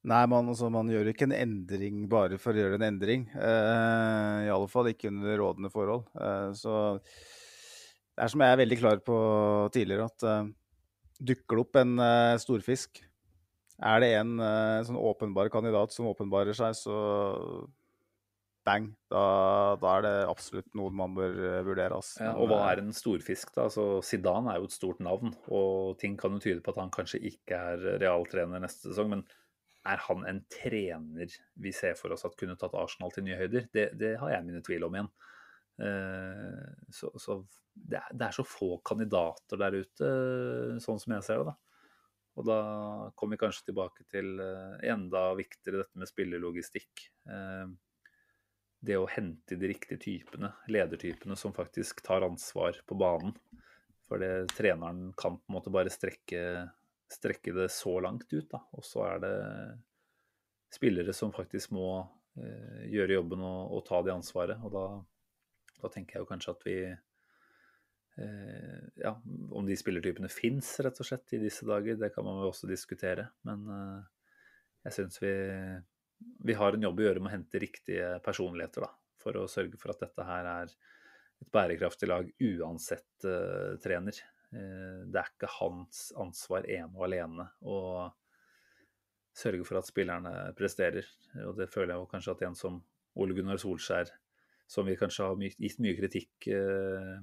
Nei, man, altså, man, gjør ikke en endring bare for å gjøre en endring. Uh, I alle fall ikke under rådende forhold. Uh, så det er som jeg er veldig klar på tidligere, at eh, dukker det opp en uh, storfisk, er det en uh, sånn åpenbar kandidat som åpenbarer seg, så bang. Da, da, er det absolutt noe man bør eh, vurdere. Altså. Ja, og hva er en storfisk, da? Altså, Zidane er jo et stort navn, og ting kan jo tyde på at han kanskje ikke er realtrener neste sesong. men er han en trener vi ser for oss at kunne tatt Arsenal til nye høyder? Det, det har jeg mine tvil om igjen. Uh, så, så det, er, det, er, så få kandidater der ute, sånn som jeg ser det. da. Og da kommer vi kanskje tilbake til uh, enda viktigere dette med spillelogistikk. Det å hente de riktige typene, ledertypene som faktisk tar ansvar på banen. For det treneren kan på en måte bare strekke strekke det så langt ut. Da. Og så er det spillere som faktisk må eh, gjøre jobben og, og, ta det ansvaret. Og da, da, tenker jeg jo kanskje at vi eh, Ja, om de spillertypene fins, rett og slett, i disse dager, det kan man jo også diskutere. Men eh, jeg syns vi, vi har en jobb å gjøre med å hente riktige personligheter, da. For å sørge for at dette her er et bærekraftig lag uansett uh, trener. Eh, det er ikke hans ansvar ene og alene å sørge for at spillerne presterer. Og det føler jeg jo kanskje at en som Ole Gunnar Solskjær, som vi kanskje har gitt mye kritikk eh,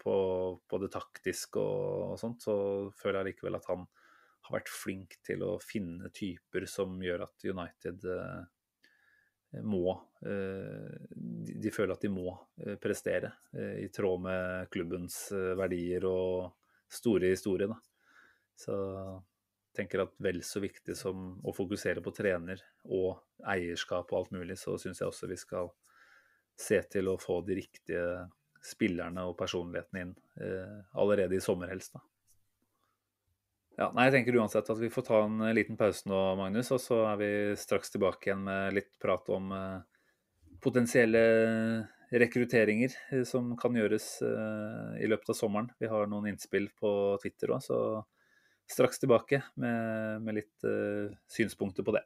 på, på det taktiske og, og, sånt, så føler jeg likevel at han har vært flink til å finne typer som gjør at United eh, må eh, De føler at de må eh, prestere eh, i tråd med klubbens verdier og store historie. Da. Så tenker at vel så viktig som å fokusere på trener og eierskap og alt mulig, så syns jeg også vi skal se til å få de riktige spillerne og personlighetene inn allerede i sommer helst. da. Ja, nei, jeg tenker uansett at vi får ta en eh, liten pause nå, Magnus. Og så er vi straks tilbake igjen med litt prat om eh, potensielle rekrutteringer uh, som kan gjøres uh, i løpet av sommeren. Vi har noen innspill på Twitter òg, så straks tilbake med, med litt synspunkter på det.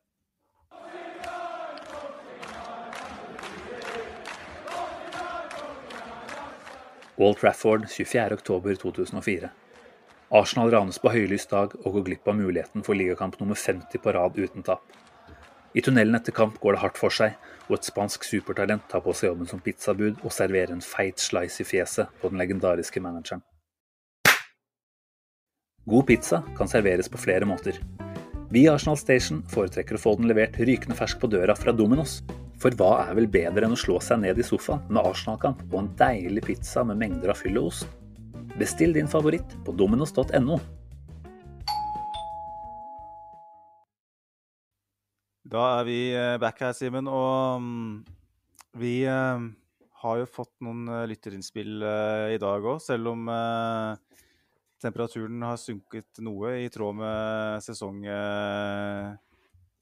Wall Trafford 24.10.2004. Arsenal ranes på høylys dag og går glipp av muligheten for ligakamp nummer 50 på rad uten tap. I tunnelen etter kamp går det hardt for seg, og et spansk supertalent tar på seg jobben som pizzabud og serverer en feit slice i fjeset på den legendariske manageren. God pizza kan serveres på flere måter. Vi i Arsenal Station foretrekker å få den levert rykende fersk på døra fra Dominos. For hva er vel bedre enn å slå seg ned i sofaen med Arsenal-kamp og en deilig pizza med mengder av fyll og ost? Bestill din favoritt på dominos.no. Da er vi eh, back her, Simen. Og mm, vi eh, har jo fått noen eh, lytterinnspill i dag òg, selv om temperaturen har sunket noe i tråd med sesong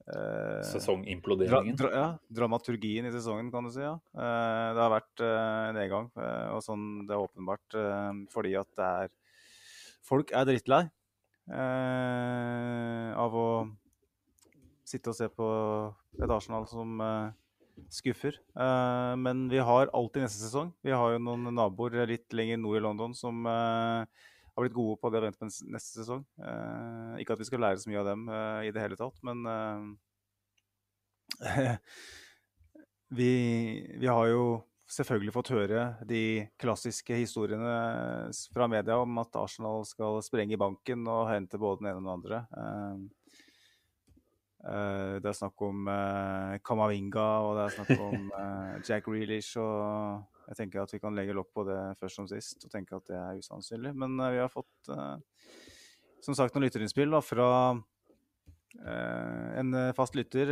Eh, Sesongimploderingen? Dra, dra, ja, dramaturgien i sesongen, kan du si. ja. Eh, det har vært eh, nedgang. Eh, og sånn, Det er åpenbart eh, fordi at det er Folk er drittlei eh, av å sitte og se på et Arsenal som skuffer. men vi har alltid neste sesong. Vi har jo noen naboer litt lenger nord i London som har blitt gode på det å vente på neste sesong. Eh, ikke at vi skal lære så mye av dem eh, i det hele tatt, men eh, vi, vi, har jo selvfølgelig fått høre de klassiske historiene fra media om at Arsenal skal sprenge banken og hente både den ene og den andre. det er snakk om Kamavinga og det er snakk om Jack Reelish og jeg tenker at vi kan legge lokk på det først som sist og tenke at det er usannsynlig. Men uh, vi har fått uh, som sagt noen lytterinnspill da, fra uh, en fast lytter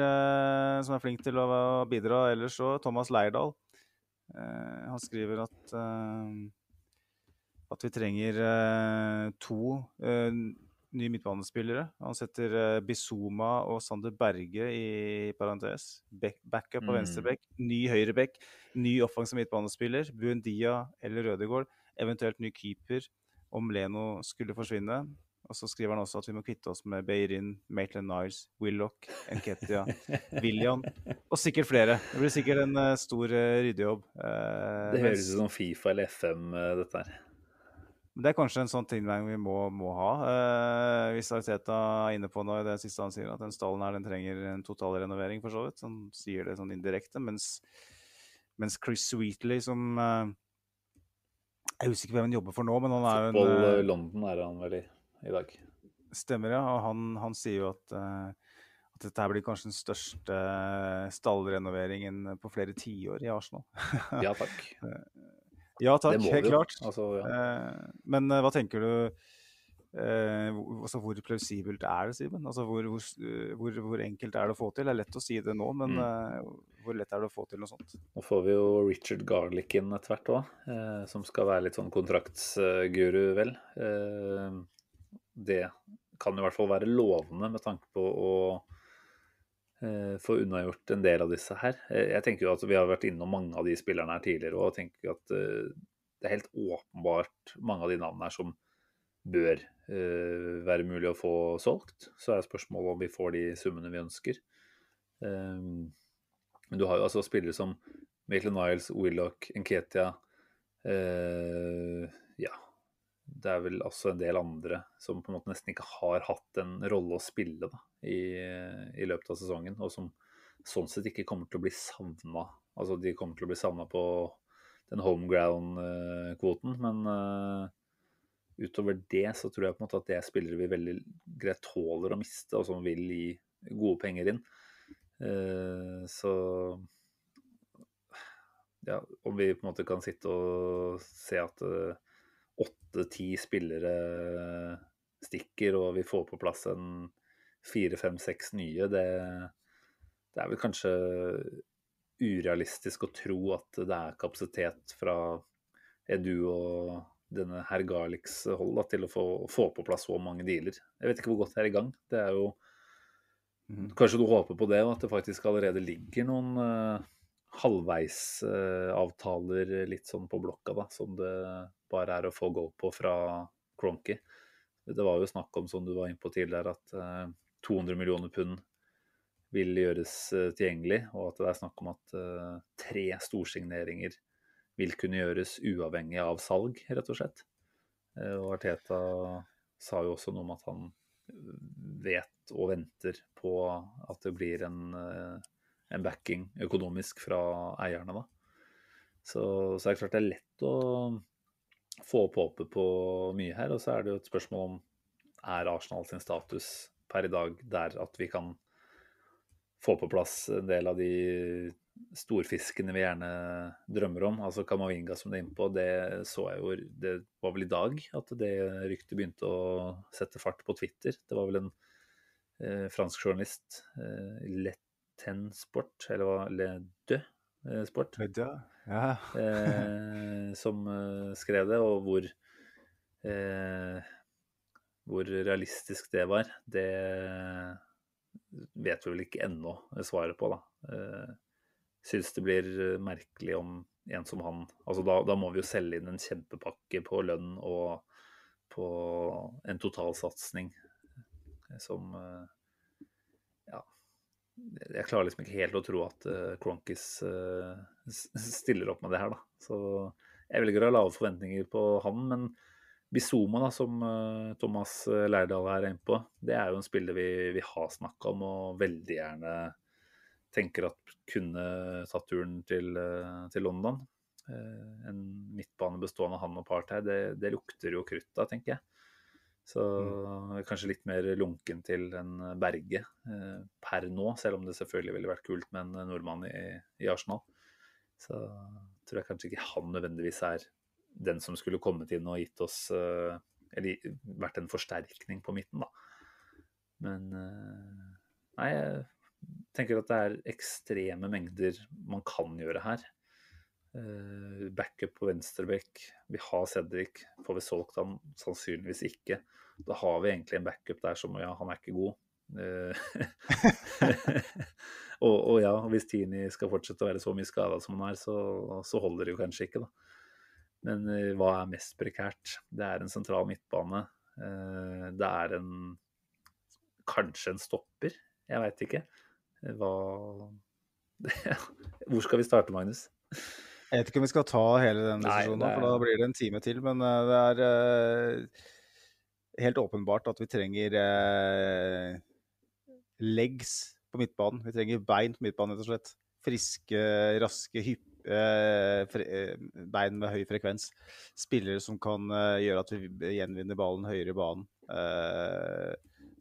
som er flink til å bidra ellers òg, Thomas Leirdal. Eh, han skriver at eh, at vi trenger eh, to eh, nye midtbanespillere. Han setter eh, Bizuma og Sander Berge i parentes. Back, backup på Mm. venstre bekk, ny høyre bekk, ny offensiv midtbanespiller. Buendia eller Rødegård. Eventuelt ny keeper om Leno skulle forsvinne. Og så skriver han også at vi må kvitte oss med Beirin, Maitland Niles, Willoch, Enketia, William og sikkert flere. Det blir sikkert en uh, stor uh, ryddejobb. Uh, Det høres ut som Fifa eller FM, dette her. men Det er kanskje en sånn tilnærming vi må, må ha. Eh, hvis Arteta er inne på nå i det siste han sier, at den stallen her den trenger en totalrenovering, for så vidt. Han sier det sånn indirekte. Mens, mens Chris Sweetley, som eh, Jeg er usikker på hvem han jobber for nå, men han er jo en Football eh, eh, London er han vel i i dag. Stemmer, ja. Og han, han sier jo at, at dette blir kanskje den største stallrenoveringen på flere tiår i Arsenal. Ja takk. Ja takk, helt jo. klart. Altså, ja. Men hva tenker du eh, altså, Hvor plausibelt er det, Simen? Altså, hvor, hvor, hvor, hvor enkelt er det å få til? Det er lett å si det nå, men Mm. eh, hvor lett er det å få til noe sånt? Nå får vi jo Richard Garlick inn etter hvert òg, eh, som skal være litt sånn kontraktsguru, vel. Eh, det kan i hvert fall være lovende med tanke på å eh, få unnagjort en del av disse her. Eh, jeg tenker jo at Vi har vært innom mange av de spillerne her tidligere og tenker at eh, det er helt åpenbart mange av de navnene her som bør eh, være mulig å få solgt. Så er spørsmålet om vi får de summene vi ønsker. Eh, men du har jo altså spillere som Maitland Niles, Willoch, Nketia eh, Ja. Det er vel også en del andre som på en måte nesten ikke har hatt en rolle å spille da, i, i løpet av sesongen, og som sånn sett ikke kommer til å bli savna. Altså, de kommer til å bli savna på den homeground-kvoten, men eh, utover det så tror jeg på en måte at det er spillere vi veldig greit tåler å miste, og som vil gi gode penger inn. Eh, så ja, om vi på en måte kan sitte og se at åtte-ti spillere stikker, og vi får på plass en fire, fem, seks nye, det, det er vel kanskje urealistisk å tro at det er kapasitet fra Edu og denne herr Garlix hold da, til å få, få på plass så mange dealer. Jeg vet ikke hvor godt det er i gang. Det er jo Kanskje du håper på det, at det faktisk allerede ligger noen uh, halvveisavtaler litt sånn på blokka, da, som det bare er å få gå på fra Cronky. Det var jo snakk om, som du var inne på tidligere, at uh, 200 millioner pund vil gjøres eh, tilgjengelig, og at det er snakk om at eh, tre storsigneringer vil kunne gjøres uavhengig av salg, rett og slett. Eh, og Arteta sa jo også noe om at han vet og venter på at det blir en, eh, en backing økonomisk fra eierne, da. Så, så er det klart det er lett å få opp håpet på mye her. Og så er det jo et spørsmål om er Arsenal sin status per i dag der at vi kan få på plass en del av de storfiskene vi gjerne drømmer om. Altså Kamavinga som du er inne på, det så jeg jo Det var vel i dag at det ryktet begynte å sette fart på Twitter. Det var vel en eh, fransk journalist, eh, Letten Sport, eller hva Le Deux eh, Sport, Ja. ja. eh, som eh, skrev det, og hvor eh, hvor realistisk det var, det vet vi vel ikke ennå svaret på, da. Eh, Syns det blir merkelig om en som han Altså da, da må vi jo selge inn en kjempepakke på lønn og på en totalsatsing som eh, Ja. Jeg klarer liksom ikke helt å tro at Cronkis eh, stiller opp med det her, da. Så jeg velger å ha lave forventninger på han, men Bizoma, da, som eh, Thomas eh, Leirdal er inne på, det er jo en spiller vi, vi har snakka om og veldig gjerne tenker at kunne tatt turen til, eh, til London. Eh, En midtbane bestående av han og Partey, det, det lukter jo krutt da, tenker jeg. Så kanskje litt mer lunken til en Berge eh, per nå, selv om det selvfølgelig ville vært kult med en nordmann i, i Arsenal. Så tror jeg kanskje ikke han nødvendigvis er den som skulle kommet inn og gitt oss Eller vært en forsterkning på midten, da. Men Nei, jeg tenker at det er ekstreme mengder man kan gjøre her. Eh, backup på venstreback. Vi har Cedric. Får vi solgt han? Sannsynligvis ikke. Da har vi egentlig en backup der som ja, han er ikke god. Eh, og, og, ja, hvis Tini skal fortsette å være så mye skada som han er, så, så, holder det jo kanskje ikke, da. Men uh, hva er mest prekært? Det er en sentral midtbane. Det er en Kanskje en stopper? Jeg veit ikke. Hva Hvor skal vi starte, Magnus? Jeg vet ikke om vi skal ta hele den diskusjonen, er... for da blir det en time til. Men uh, det er helt åpenbart at vi trenger legs på midtbanen. Vi trenger bein på midtbanen, rett og slett. Friske, raske, hypp, eh, eh, bein med høy frekvens. Spillere som kan eh, gjøre at vi gjenvinner ballen høyere i banen.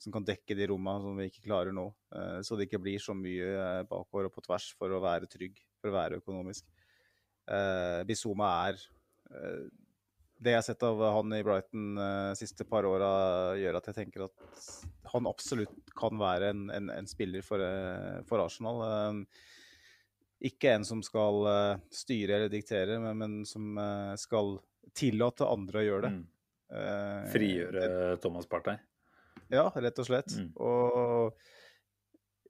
Eh, som kan dekke de rommene som vi ikke klarer nå. Eh, så det ikke blir så mye eh, bakover og på tvers for å være trygg, for å være økonomisk. Bizoma er det jeg har sett av han i Brighton de siste par åra, gjør at jeg tenker at han absolutt kan være en, en, en spiller for, for Arsenal. Ikke en som skal styre eller diktere, men, men som skal tillate andre å gjøre det. Mm. Frigjøre Thomas Partey? Ja, rett og slett. Mm. Og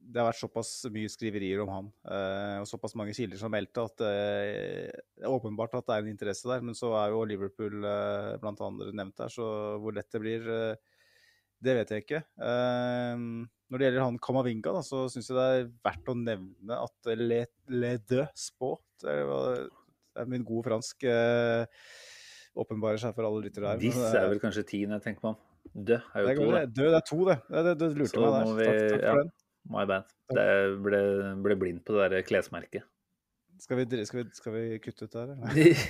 det har vært såpass mye skriverier om han eh, og såpass mange kilder som meldte at eh, det er åpenbart at det er en interesse der. Men så er jo Liverpool eh, blant andre nevnt der, så hvor lett det blir, eh, det vet jeg ikke. Eh, når det gjelder han Kamavinga, da, så syns jeg det er verdt å nevne at Le, le deux spot, det er min gode fransk, eh, åpenbarer seg for alle lyttere her. Disse er vel kanskje tiende, tenker på. Dø er jo to, det. Dø, det er to, det. Det, det, det lurte så meg der. Vi, takk, takk for den. My bad. Det ble, ble blind på det der klesmerket. Skal vi, skal, vi, skal vi, kutte ut det her,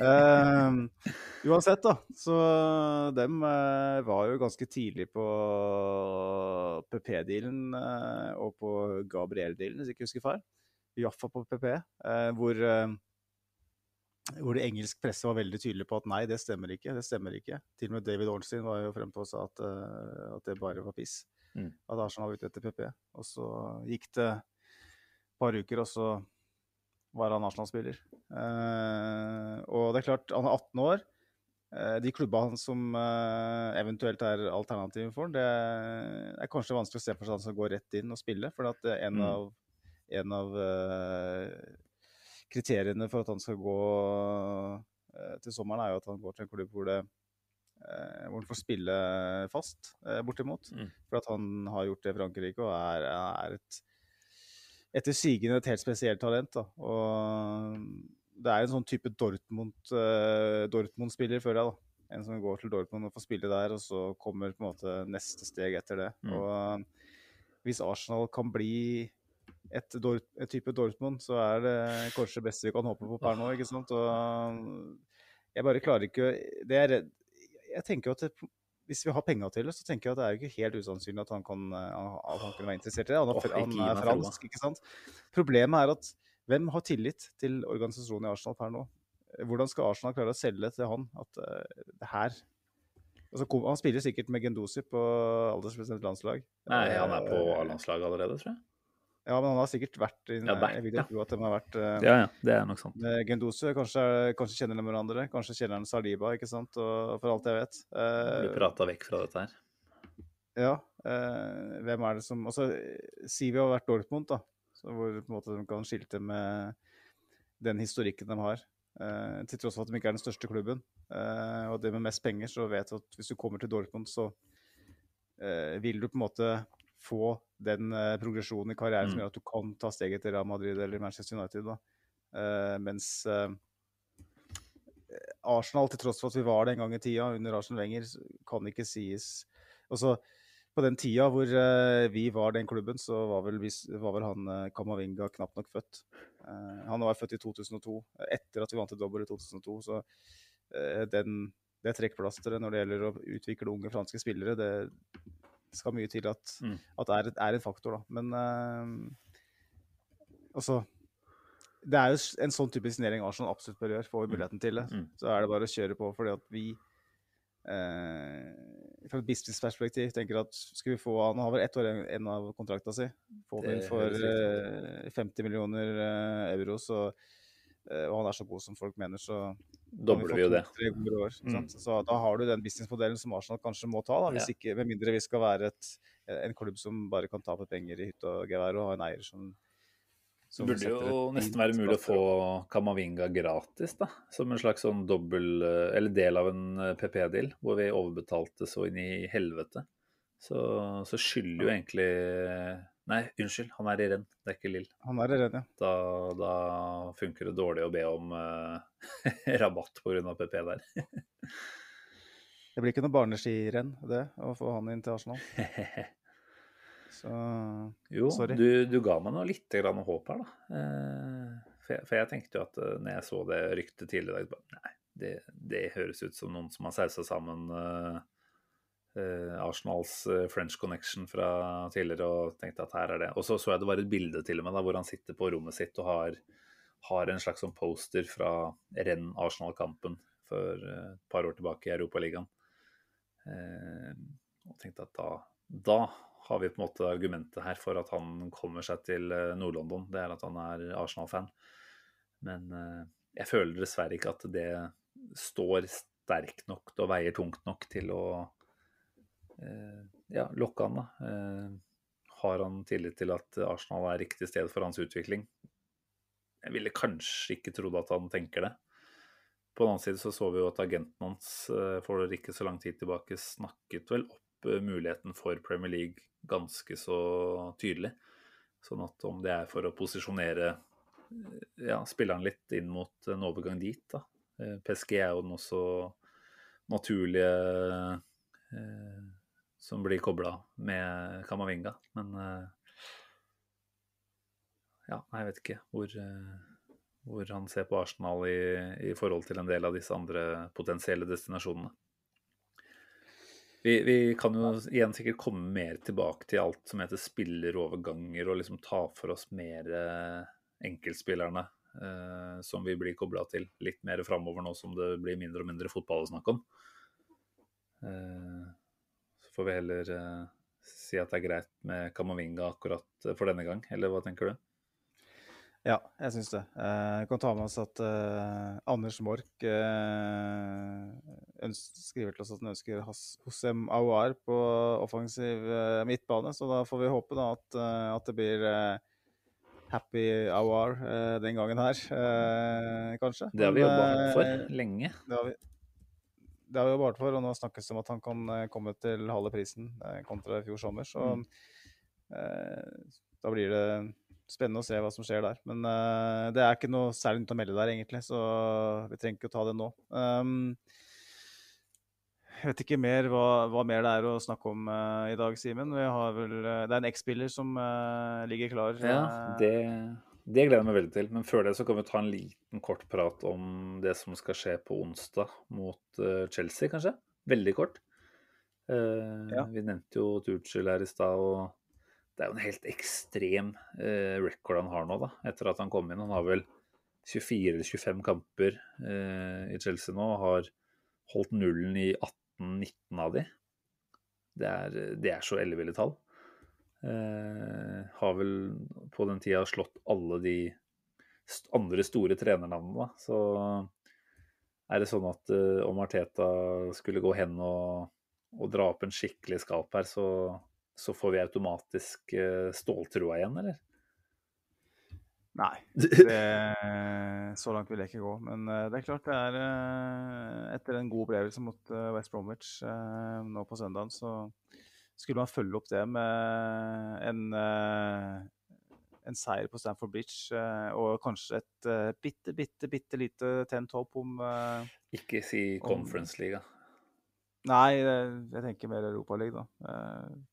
uh, uansett, da. Så dem uh, var jo ganske tidlig på PP-dealen uh, og på Gabriel-dealen, hvis jeg ikke husker feil. Iallfall på PP, eh, hvor, hvor det engelsk presse var veldig tydelig på at nei, det stemmer ikke. Det stemmer ikke. Til og med David Ornstein var jo frempå og sa at, at det bare var piss. Mm. At Arsenal var ute etter PP. Og så gikk det et par uker, og så var han Arsenal-spiller. Uh, og det er klart, han er 18 år. Eh, de klubbene som eh, eventuelt er alternativet for det er kanskje vanskelig å se for seg han skal gå rett inn og spille. For at en mm. av, en av uh, kriteriene for at han skal gå uh, til sommeren, er jo at han går til en klubb hvor det Eh, hvor han får spille fast, eh, bortimot. Mm. For at han har gjort det i Frankrike og er, er et etter sigende et helt spesielt talent. Da. Og det er en sånn type Dortmund-spiller, Dortmund føler jeg. da. En som går til Dortmund og får spille der, og så kommer på en måte neste steg etter det. Mm. Og hvis Arsenal kan bli et, Dort, et, type Dortmund, så er det kanskje det beste vi kan håpe på per nå. ikke sant? Og jeg bare klarer ikke Det er jeg tenker jo at det, hvis vi har penger til det, så tenker jeg at det er jo ikke helt usannsynlig at han kan, eh, at han kan være interessert i det. Han, er, han er fransk, ikke sant. Problemet er at hvem har tillit til organisasjonen i Arsenal per nå? Hvordan skal Arsenal klare å selge til han at uh, det her altså, Han spiller sikkert med Gendosi på aldersbestemt landslag. Nei, han er på eh, A-landslaget allerede, tror jeg. Ja, men han har sikkert vært i ja, Jeg vil tro at de har vært uh, Ja, ja, det er nok sant. Gendose, kanskje, kanskje kjenner de hverandre. Kanskje kjenner han Saliba, ikke sant, og, for alt jeg vet. Uh, Blir prata vekk fra dette her. Ja. Uh, hvem er det som Altså, Sivi har vært Dortmund, da. Så hvor på en måte de kan skilte med den historikken de har. Uh, til tross for at de ikke er den største klubben. og det med mest penger, så vet du at hvis du kommer til Dortmund, så vil du på en måte få den uh, progresjonen i karrieren mm. som gjør at du kan ta steget til Real Madrid eller Manchester United. Uh, mens uh, Arsenal, til tross for at vi var det en gang i tida under Arsenal Wenger, kan ikke sies Også, på den tida hvor vi var den klubben, så var vel, var vel han Kamavinga knapt nok født. han var født i 2002, etter at vi vant til dobbel i 2002. Så den, det trekkplasteret når det gjelder å utvikle unge franske spillere, det skal mye til at, mm. at det er, er, en faktor, da. Men uh, altså Det er jo en sånn type signering Arsenal absolutt bør gjøre. Får vi mm. muligheten til det, mm. så er det bare å kjøre på. fordi at vi uh, fra et businessperspektiv tenker at skal vi få Han har vel ett år igjen av kontrakta si. Får vi for uh, 50 millioner euro, så eh, og han er så god som folk mener, så Dobler vi jo det. år. Mm. sant? Så da har du den businessmodellen som Arsenal kanskje må ta, da, hvis Ja. ikke, med mindre vi skal være et, en klubb som bare kan tape penger i hytte og gevær og ha en eier som, Det burde jo nesten være mulig å få Kamavinga gratis, da. Som en slags sånn dobbel eh, Eller del av en eh, PP-deal, hvor vi overbetalte så inn i helvete. Så, så skylder jo egentlig Nei, unnskyld, han er i renn, det er ikke Lill. Han er i renn, ja. Da, da funker det dårlig å be om uh, rabatt pga. PP der. Det blir ikke noe barneskirenn, det, å få han inn til Arsenal. Så Jo, Sorry. du, du ga meg nå litt grann håp her, da. Eh, for, jeg, for jeg tenkte jo at eh, når jeg så det ryktet tidligere i dag, nei, det, det høres ut som noen som har sausa sammen eh, Arsenals eh, French Connection fra tidligere og tenkte at her er det. Og så så jeg det var et bilde til og med da, hvor han sitter på rommet sitt og har, har en slags sånn poster fra renn Arsenal-kampen for eh, et par år tilbake i Europaligaen. Eh, og tenkte at da, da har vi på en måte argumentet her for at han kommer seg til eh, Nord-London. Det er at han er Arsenal-fan. Men eh, jeg føler dessverre ikke at det står sterkt nok og veier tungt nok til å eh, ja, lokke han. da. Eh, har han tillit til at Arsenal er riktig sted for hans utvikling? Jeg ville kanskje ikke trodd at han tenker det. På den annen side så så vi jo at agenten hans eh, for ikke så lang tid tilbake snakket vel opp eh, muligheten for Premier League ganske så tydelig. Sånn at om det er for å posisjonere eh, ja, spilleren litt inn mot en overgang dit, da. Eh, PSG er jo den også naturlige eh, som blir kobla med Kamavinga. Men eh, ja, jeg vet ikke hvor, eh, hvor han ser på Arsenal i, i forhold til en del av disse andre potensielle destinasjonene. Vi, vi kan jo igjen sikkert komme mer tilbake til alt som heter spilleroverganger, og liksom ta for oss mer eh, enkeltspillerne eh, som vi blir kobla til litt mer framover nå som det blir mindre og mindre fotball å snakke om. Eh, får vi heller eh, si at det er greit med Kamavinga akkurat for denne gang, eller hva tenker du? Ja, jeg syns det. Vi Jeg kan ta med oss at eh, Anders Mork eh, skriver til oss at han ønsker Hosem Aouar på offensiv eh, midtbane. Så da får vi håpe da at, eh, at det blir eh, happy Aouar eh, den gangen her, eh, kanskje. Det har vi jobba eh, for lenge. Det har vi, det har vi jo hardt for, og nå snakkes det om at han kan eh, komme til halve prisen eh, kontra i fjor sommer. Så Mm. eh, da blir det spennende å se hva som skjer der. Men eh, det er ikke noe særlig nytt å melde der, egentlig, så vi trenger ikke å ta det nå. Um, jeg vet ikke mer hva, hva mer det er å snakke om uh, i dag, Simen. Vi har vel, Det er en X-spiller som uh, ligger klar. Ja, det, det gleder jeg meg veldig til. Men før det så kan vi ta en liten kort prat om det som skal skje på onsdag mot eh, Chelsea, kanskje? Veldig kort. Eh, Ja. Vi nevnte jo Tuchel her i stad, og det er jo en helt ekstrem eh, record han har nå, da, etter at han kom inn. Han har vel 24 eller 25 kamper i Chelsea nå, og har holdt nullen i 18-19 av de. Det er, det er så elleville tall. Eh, har vel på den tida slått alle de andre store trenernavnene, da. Så er det sånn at eh, om Arteta skulle gå hen og, og dra opp en skikkelig skalp her, så, så får vi automatisk eh, ståltrua igjen, eller? Nei. Det, så langt vil jeg ikke gå. Men eh, det er klart det er eh, Etter en god opplevelse mot eh, West Bromwich eh, nå på søndagen, så skulle man følge opp det med en, eh, en seier på Stamford Bridge eh, og kanskje et eh, bitte, bitte, bitte lite tent håp om Ikke si Conference League. Nei, eh, jeg tenker mer Europaliga, da.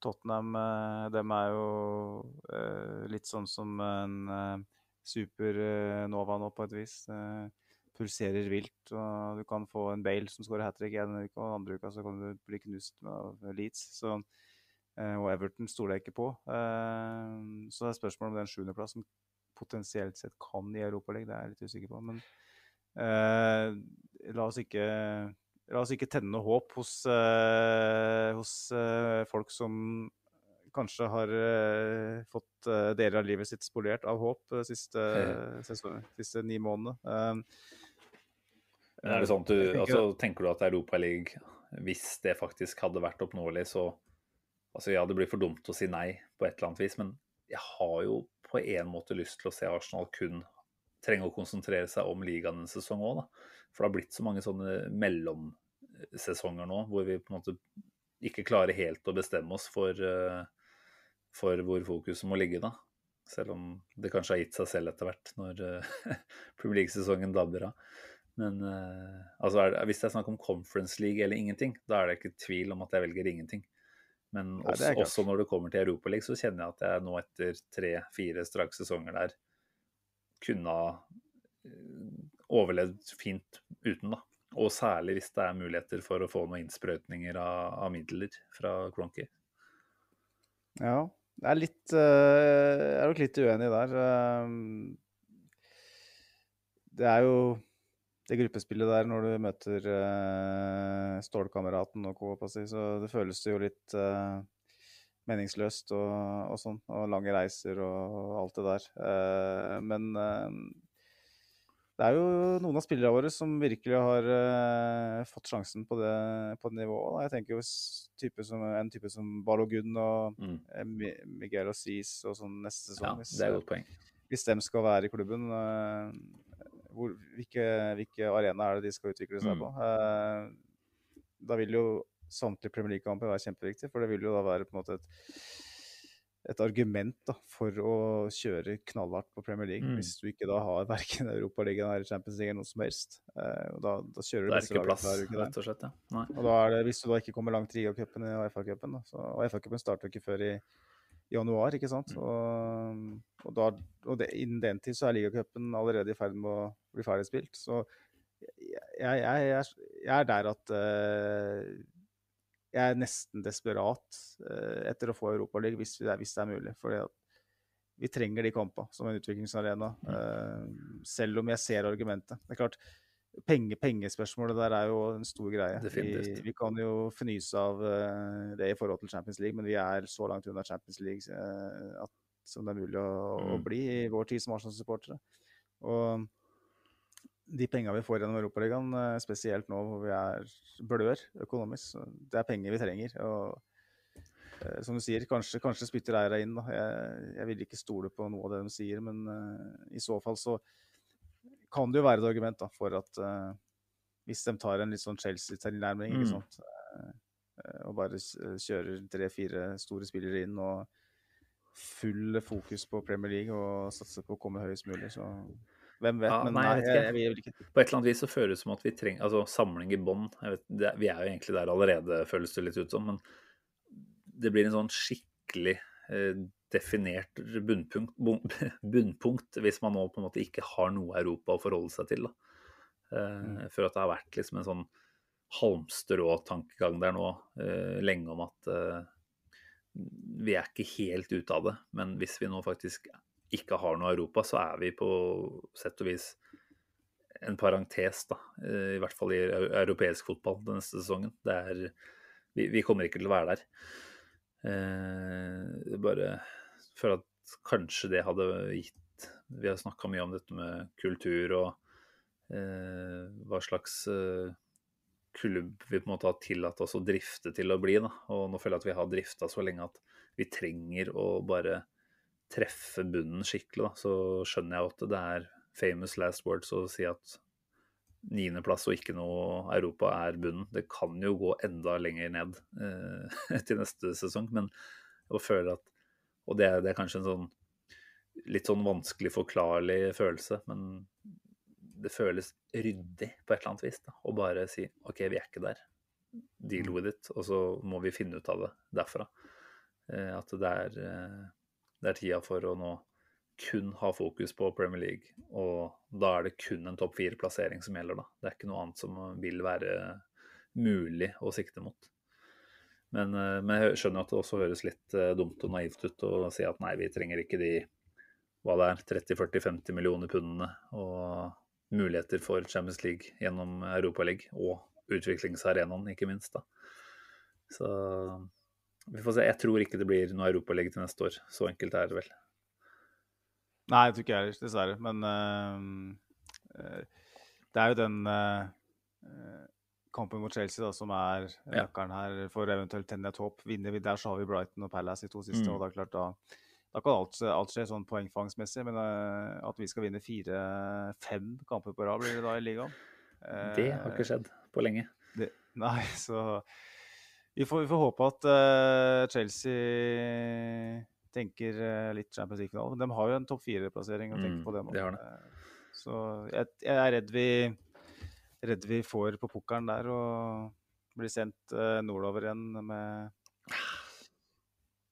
Tottenham dem er jo litt sånn som en supernova nå, på et vis. Pulserer vilt. og Du kan få en Bale som skårer hat trick en uke, og andre uka så kan du bli knust av Leeds. Så, og Everton stoler jeg ikke på. Eh, så det er spørsmål om den sjuendeplassen potensielt sett kan i Europaligaen. Det er jeg litt usikker på. Men eh, la oss ikke La oss ikke tenne håp hos, eh, hos eh, folk som kanskje har eh, fått eh, deler av livet sitt spolert av håp de siste, sesong, siste ni månedene. Men er det sånn at du, altså, Tenker du at Europaligaen, hvis det faktisk hadde vært oppnåelig, så altså Ja, det blir for dumt å si nei på et eller annet vis, men jeg har jo på en måte lyst til å se Arsenal kun trenge å konsentrere seg om ligaen en sesong òg, da. For det har blitt så mange sånne mellomsesonger nå hvor vi på en måte ikke klarer helt å bestemme oss for, eh, for hvor fokuset må ligge, da. Selv om det kanskje har gitt seg selv etter hvert, når eh, Premier League-sesongen dabber av. Men eh, altså det, hvis det er snakk om Conference League eller ingenting, da er det ikke tvil om at jeg velger ingenting. Men også, er også når det kommer til Europaligaen, så kjenner jeg at jeg nå etter tre-fire straks sesonger der kunne ha eh, overlevd fint uten, da. Og særlig hvis det er muligheter for å få noen innsprøytninger av, av midler fra Cronky. Ja, jeg er litt eh, Jeg er nok litt uenig der. Um, Det er jo det gruppespillet der når du møter uh, stålkameraten og co. si, så det føles jo litt uh, meningsløst og, og sånn. Og lange reiser og, og alt det der. Uh, men det er jo noen av spillerne våre som virkelig har fått sjansen på det, på det nivået. Da. Jeg tenker jo type som, en type som Balogun og Mm. Miguel Osis og sånn neste sesong. hvis, det er et godt poeng. hvis de skal være i klubben, eh, hvor, hvilke, hvilke arena er det de skal utvikle seg Mm. på? Mm. da vil jo samtlige Premier League-kamper være kjempeviktig, for det vil jo da være på en måte et, et argument da, for å kjøre knallhardt på Premier League, Mm. hvis du ikke da har verken Europaligaen eller Champions League eller noe som helst. Eh, og da, da kjører du Det er ikke plass, hver uke rett og slett. Ja. Og da er det, hvis du da ikke kommer langt i ligacupen og FA-cupen, og FA-cupen starter jo ikke før i januar, ikke sant. Mm. Og, og, da, og det, innen den tid så er ligacupen allerede i ferd med å bli ferdigspilt. Så jeg, jeg, jeg, jeg er der at uh, jeg er nesten desperat uh, etter å få Europaligaen hvis, det er- hvis det er mulig. Fordi vi trenger de kampene som en utviklingsarena, uh, selv om jeg ser argumentet. Det er klart, penge, Pengespørsmålet der er jo en stor greie. Vi, vi kan jo fnyse av eh, det i forhold til Champions League, men vi er så langt unna Champions League eh, at, som det er mulig å, å Mm. bli i vår tid som Arsenal-supportere. Og de penga vi får gjennom Europaligaen, eh, spesielt nå hvor vi er blør økonomisk, det er penger vi trenger. og som du sier, kanskje, kanskje spytter Eira inn. Da. Jeg, jeg vil ikke stole på noe av det de sier, men uh, i så fall så kan det jo være et argument da, for at uh, hvis de tar en litt sånn Chelsea-tilnærming, ikke Mm. sant, eh, eh, og bare kjører tre-fire store spillere inn og full fokus på Premier League og satser på å komme høyest mulig, så hvem vet. Ja, men nei, nei, jeg jeg, jeg, vil- ikke På et eller annet vis så føles det som at vi trenger altså samling i det- Vi er jo egentlig der allerede, føles det litt ut som. Men det blir en sånn skikkelig eh, definert bunnpunkt, bunnpunkt hvis man nå på en måte ikke har noe Europa å forholde seg til. Da. Eh, Jeg at det har vært liksom en sånn halmstrå-tankegang der nå eh, lenge om at eh, vi er ikke helt ute av det. Men hvis vi nå faktisk ikke har noe Europa, så er vi på sett og vis en parentes, da. I hvert fall i europeisk fotball den neste sesongen. Det er, vi, vi kommer ikke til å være der. Eh, bare for at kanskje det hadde gitt Vi har snakka mye om dette med kultur og eh, hva slags eh, klubb vi på en måte har tillatt oss å drifte til å bli. Da. Og nå føler jeg at vi har drifta så lenge at vi trenger å bare treffe bunnen skikkelig. Da. Så skjønner jeg at det er famous last words å si at niendeplass og ikke noe Europa er bunnen. Det kan jo gå enda lenger ned eh, til neste sesong, men jeg føler at Og det, det er kanskje en sånn litt sånn vanskelig forklarlig følelse, men det føles ryddig på et eller annet vis. Da, å bare si OK, vi er ikke der. Deal with it. Og så må vi finne ut av det derfra. Eh, at det er, eh, det er tida for å nå kun ha fokus på Premier League. Og da er det kun en topp fire-plassering som gjelder, da. Det er ikke noe annet som vil være mulig å sikte mot. Men, eh, men jeg skjønner at det også høres litt eh, dumt og naivt ut å si at nei, vi trenger ikke de hva det er, 30-40-50 millioner pundene og muligheter for Champions League gjennom Europaligaen og utviklingsarenaen, ikke minst. da. Så Vi får se. Jeg tror ikke det blir noe europaliga til neste år. Så enkelt er det vel. Nei, jeg tror ikke jeg heller, dessverre. Men uh, det er jo den uh, kampen mot Chelsea da, som er nøkkelen her for eventuelt tenne et håp. Vinner vi der, så har vi Brighton og Palace i to siste. Mm. og da, klart, da, da kan alt, alt, skje sånn poengfangsmessig. Men at vi skal vinne fire-fem kamper på rad, blir det da i ligaen? det har ikke skjedd på lenge. Det, nei, så vi får, vi får håpe at uh, Chelsea tenker uh, litt Champions League-finale. De har jo en topp fire-plassering å tenke Mm, på, det. Man. Det har det. Uh, så jeg, jeg, er redd vi, redd vi får på pukkelen der og blir sendt nordover igjen med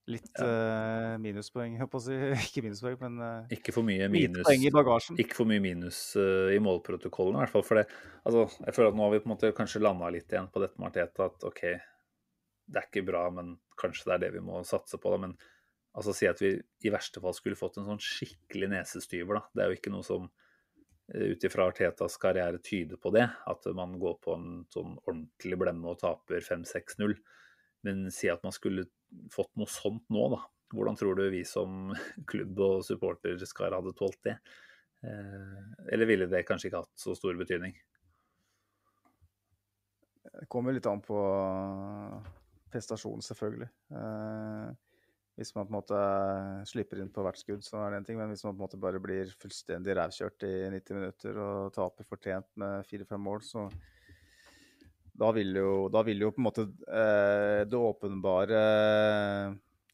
litt Ja. minuspoeng, jeg på å si. Ikke minuspoeng, men Ikke for mye minus, poeng i bagasjen. ikke for mye minus i målprotokollen, i hvert fall. For det, altså, jeg føler at nå har vi på en måte kanskje landa litt igjen på dette med Arteta, at OK, det er ikke bra, men kanskje det er det vi må satse på. da, Men altså si at vi i verste fall skulle fått en sånn skikkelig nesestyver, da. Det er jo ikke noe som ut ifra Artetas karriere tyder på det, at man går på en sånn ordentlig blemme og taper 5-6-0. Men si at man skulle fått noe sånt nå, da. Hvordan tror du vi som klubb og supporterskar hadde tålt det? Eh, eller ville det kanskje ikke hatt så stor betydning? Det kommer litt an på prestasjonen, selvfølgelig. Hvis man på en måte slipper inn på hvert skudd, så er det en ting. Men hvis man på en måte bare blir fullstendig rævkjørt i 90 minutter og taper fortjent med fire-fem mål, så da vil jo, da vil jo på en måte eh, det åpenbare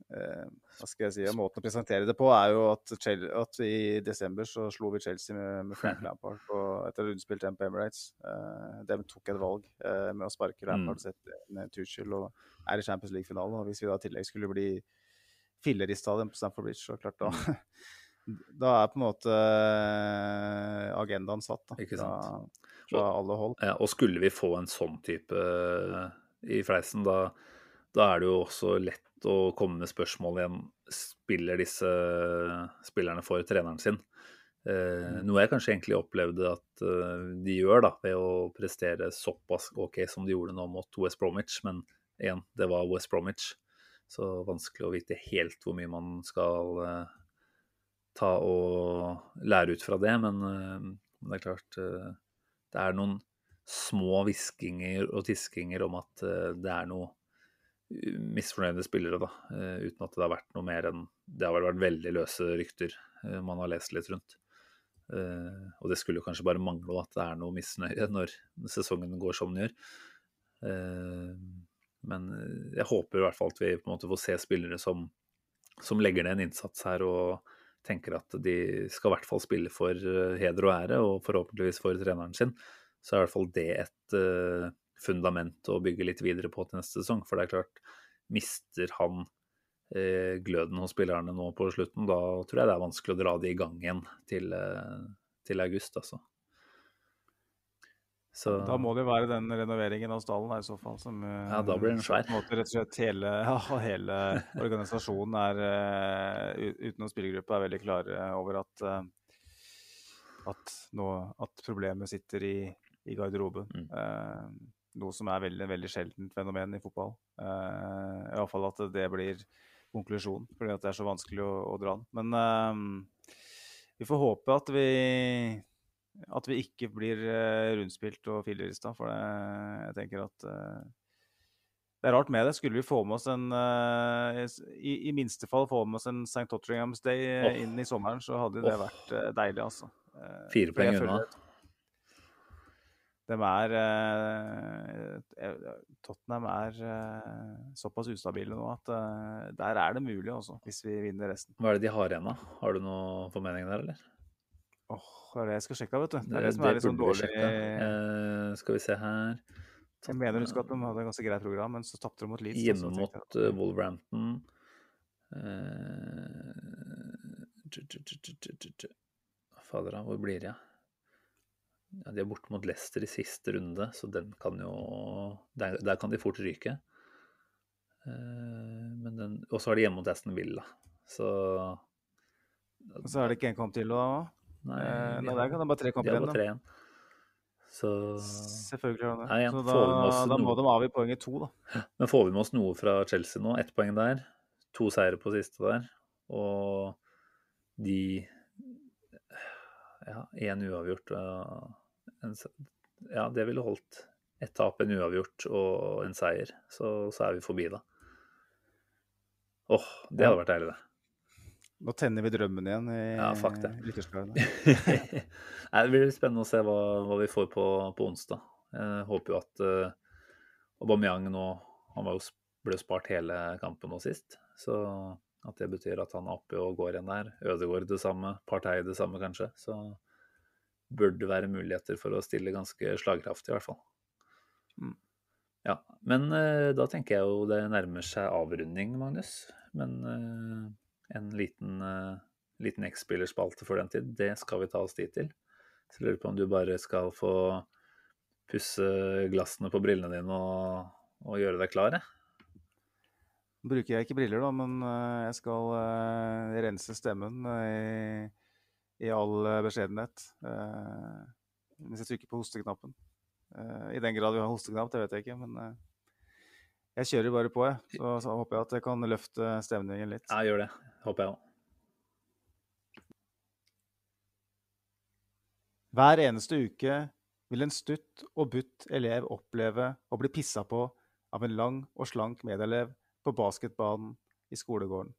eh, Hva skal jeg si Måten å presentere det på er jo at, at i desember så slo vi Chelsea med, med Frank Lampard på, etter rundspilt på Emirates. Eh, de tok et valg eh, med å sparke Lampard og sette ned Tuchel og er i Champions League-finalen. Hvis vi da i tillegg skulle bli fillerist av dem på Stamford Bridge, så klart da Da er på en måte eh, agendaen satt da, fra, fra alle hold. Ja, og skulle vi få en sånn type eh, i fleisen, da, da er det jo også lett å komme med spørsmål igjen. Spiller disse spillerne for treneren sin? Eh, noe jeg kanskje egentlig opplevde at eh, de gjør, da, ved å prestere såpass OK som de gjorde nå mot West Bromwich. Men igjen, det var West Bromwich, så vanskelig å vite helt hvor mye man skal eh, ta og lære ut fra det. Men eh, det er klart eh, det er noen små hviskinger og tiskinger om at det er noe misfornøyde spillere, da. uten at det har vært noe mer enn Det har vel vært veldig løse rykter man har lest litt rundt. Og det skulle kanskje bare mangle at det er noe misnøye når sesongen går som den gjør. Eh, men jeg håper i hvert fall at vi på en måte får se spillere som, som legger ned en innsats her og tenker at de skal i hvert fall spille for eh, heder og ære, og forhåpentligvis for treneren sin. Så er i hvert fall det et uh, fundament å bygge litt videre på til neste sesong. For det er klart, mister han uh, gløden hos spillerne nå på slutten, da tror jeg det er vanskelig å dra de i gang igjen til, uh, til august, altså. Så Da må det jo være den renoveringen av stallen i så fall. Som, eh, Ja, da blir den svær. Måte, rett og slett hele, ja, hele organisasjonen er, eh, utenom spillergruppa, er veldig klare over at, eh, at, nå, at problemet sitter i, i garderoben. Mm. Noe som er veldig, veldig sjeldent fenomen i fotball. Uh, Iallfall at det blir konklusjonen, fordi at det er så vanskelig å, å dra den. Men vi får håpe at vi at vi ikke blir eh, rundspilt og fillerista, for det, jeg tenker at eh, det er rart med det. Skulle vi få med oss en eh, i, I minste fall få med oss en St. Tottenham's Day oh. Inn i sommeren, så hadde det oh. vært deilig, altså. Fire poeng unna. De er Tottenham er såpass ustabile nå at der er det mulig, også, hvis vi vinner resten. Hva er det de har igjen, da? Har du noe formening der, eller? Åh, det er det jeg skal sjekke, vet du. Det er det som er litt sånn dårlig. Eh, skal vi se her. Jeg mener å huske at de hadde et ganske greit program, men så tapte de mot Leeds. Hjemme mot uh, Wolverhampton. Tju. Fader, da, hvor blir jeg? Ja, de er borte mot Leicester i siste runde, så den kan jo Der, der kan de fort ryke. Men den Og så er de hjemme mot Aston Villa, så Og så er det ikke en kamp til, da? Nei, Eh, nei, der kan det bare tre kamper igjen. igjen. Så, Selvfølgelig har de det. Så da, da må de avgi poenget to, da. men får vi med oss noe fra Chelsea nå? Ett poeng der. To seire på siste der. Og de Ja, én uavgjort. En, ja, det ville holdt. Ett tap, en uavgjort og en seier. Så, så er vi forbi, da. Åh, det hadde vært deilig, det. Nå tenner vi drømmen igjen i Ja, fuck det. Nei, det blir spennende å se hva, hva vi får på, på onsdag. Jeg håper jo at uh, Aubameyang nå Han var jo, ble jo spart hele kampen nå sist. Så at det betyr at han er oppe og går igjen der. Ødegaard det samme. Partei det samme, kanskje. Så burde det være muligheter for å stille ganske slagkraftig, i hvert fall. Mm. Ja, Men uh, da tenker jeg jo det nærmer seg avrunding, Magnus. Men eh, en liten, uh, liten X-spillerspalte før den tid, det skal vi ta oss tid til. Så jeg lurer på om du bare skal få pusse glassene på brillene dine og, og gjøre deg klar, jeg. Bruker jeg ikke briller, da, men eh, jeg skal eh, rense stemmen eh, i, i all eh, beskjedenhet. Hvis jeg trykker på hosteknappen. Eh, I den grad vi har hosteknapp, det vet jeg ikke, men eh, jeg kjører bare på, jeg. Så, så håper jeg at jeg kan løfte stemningen litt. Ja, gjør det. Håper jeg òg. Hver eneste uke vil en stutt og butt elev oppleve å bli pissa på av en lang og slank medelev på basketbanen i skolegården.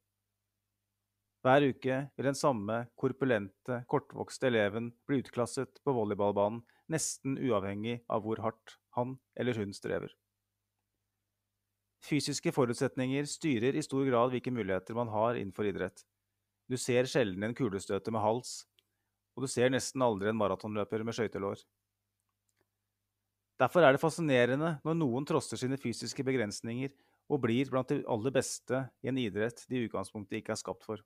Hver uke vil den samme korpulente, kortvokste eleven bli utklasset på volleyballbanen nesten uavhengig av hvor hardt han eller hun strever. Fysiske forutsetninger styrer i stor grad hvilke muligheter man har innenfor idrett. Du ser sjelden en kulestøter med hals, og du ser nesten aldri en maratonløper med skøytelår. Derfor er det fascinerende når noen trosser sine fysiske begrensninger og blir blant de aller beste i en idrett de i utgangspunktet ikke er skapt for.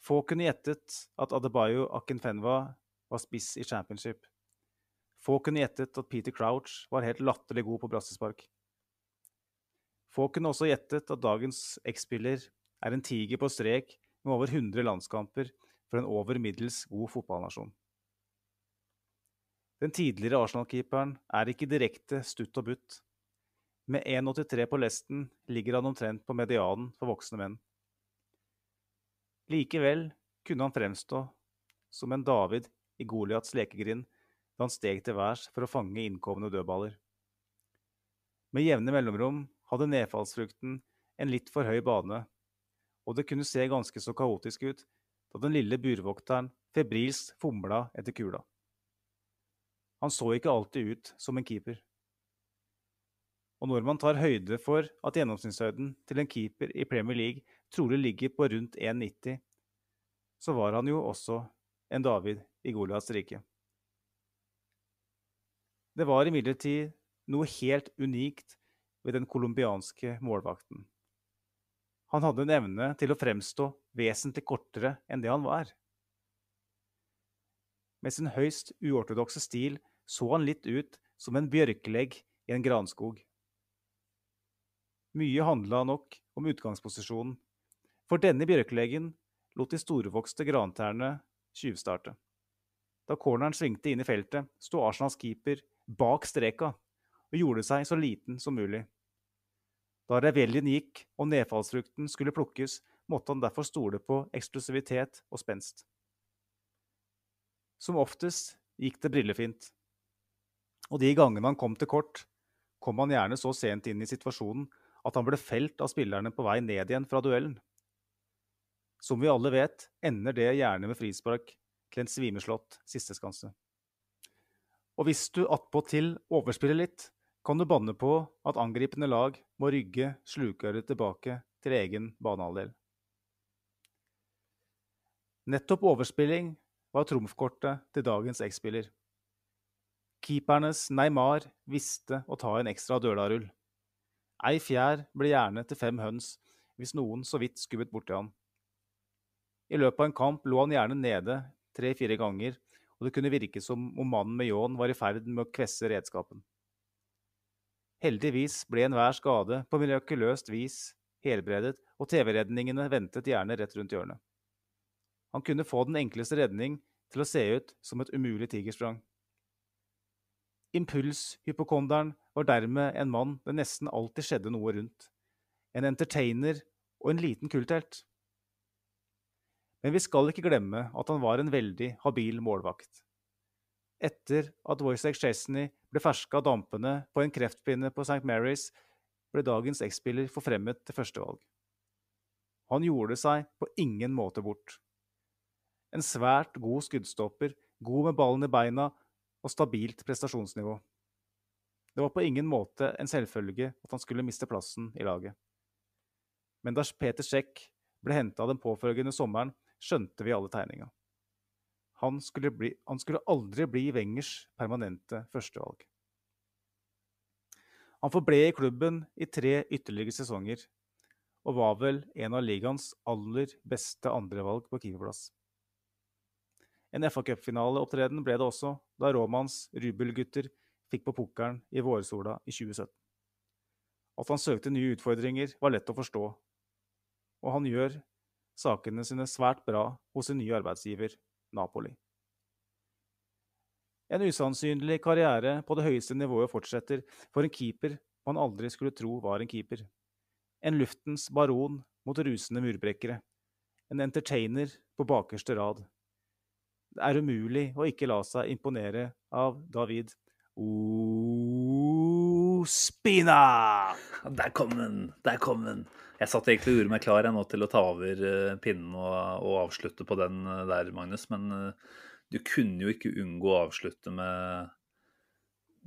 Få kunne gjettet at Adebayo Akinfenwa var spiss i championship. Få kunne gjettet at Peter Crouch var helt latterlig god på brassespark. Få kunne også gjettet at dagens X-spiller er en tiger på strek med over 100 landskamper for en over middels god fotballnasjon. Den tidligere Arsenal-keeperen er ikke direkte stutt og butt. Med 1,83 på lesten ligger han omtrent på medianen for voksne menn. Likevel kunne han fremstå som en David i Goliats lekegrind da han steg til værs for å fange innkomne dødballer. Med jevne mellomrom hadde nedfallsfrukten en litt for høy bane, og det kunne se ganske så kaotisk ut da den lille burvokteren febrilsk fomla etter kula. Han så ikke alltid ut som en keeper. Og når man tar høyde for at gjennomsnittshøyden til en keeper i Premier League trolig ligger på rundt 1,90, så var han jo også en David i Goliats rike. Det var imidlertid noe helt unikt ved den colombianske målvakten. Han hadde en evne til å fremstå vesentlig kortere enn det han var. Med sin høyst uortodokse stil så han litt ut som en bjørkelegg i en granskog. Mye handla nok om utgangsposisjonen, for denne bjørkeleggen lot de storvokste grantærne tjuvstarte. Da corneren svingte inn i feltet, sto Arsenals keeper bak streka og gjorde seg så liten som mulig. Da reveljen gikk og nedfallsfrukten skulle plukkes, måtte han derfor stole på eksklusivitet og spenst. Som oftest gikk det brillefint. Og de gangene han kom til kort, kom han gjerne så sent inn i situasjonen at han ble felt av spillerne på vei ned igjen fra duellen. Som vi alle vet, ender det gjerne med frispark til en svimeslått sisteskanse. Og hvis du attpåtil overspiller litt, kan du banne på at angripende lag må rygge slukøret tilbake til egen banehalvdel. Nettopp overspilling var trumfkortet til dagens X-spiller. Keepernes Neymar visste å ta en ekstra dølarull. Ei fjær ble gjerne til fem høns hvis noen så vidt skubbet borti han. I løpet av en kamp lå han gjerne nede tre-fire ganger, og det kunne virke som om mannen med ljåen var i ferd med å kvesse redskapen. Heldigvis ble enhver skade på mirakuløst vis helbredet, og TV-redningene ventet gjerne rett rundt hjørnet. Han kunne få den enkleste redning til å se ut som et umulig tigersprang. Impulshypokonderen var dermed en mann det nesten alltid skjedde noe rundt. En entertainer og en liten kulthelt. Men vi skal ikke glemme at han var en veldig habil målvakt. Etter at Wojciech Chesney ble ferska av dampene på en kreftpinne på St. Mary's, ble dagens X-spiller forfremmet til førstevalg. Han gjorde seg på ingen måte bort. En svært god skuddstopper, god med ballen i beina og stabilt prestasjonsnivå. Det var på ingen måte en selvfølge at han skulle miste plassen i laget. Men da Peter Sjekk ble henta den påfølgende sommeren, skjønte vi alle tegninga. Han skulle, bli, han skulle aldri bli Wengers permanente førstevalg. Han forble i klubben i tre ytterligere sesonger, og var vel en av ligaens aller beste andrevalg på keeperplass. En FA Cup-finaleopptreden ble det også da Romans Rubel-gutter fikk på pukkelen i vårsola i 2017. At han søkte nye utfordringer, var lett å forstå, og han gjør sakene sine svært bra hos sin nye arbeidsgiver, Napoli. En usannsynlig karriere på det høyeste nivået fortsetter for en keeper man aldri skulle tro var en keeper. En luftens baron mot rusende murbrekkere. En entertainer på bakerste rad. Det er umulig å ikke la seg imponere av David Ospina! Der kom den! Der kom den! Jeg satt egentlig og gjorde meg klar jeg nå til å ta over eh, pinnen og, og avslutte på den eh, der, Magnus. Men eh, du kunne jo ikke unngå å avslutte med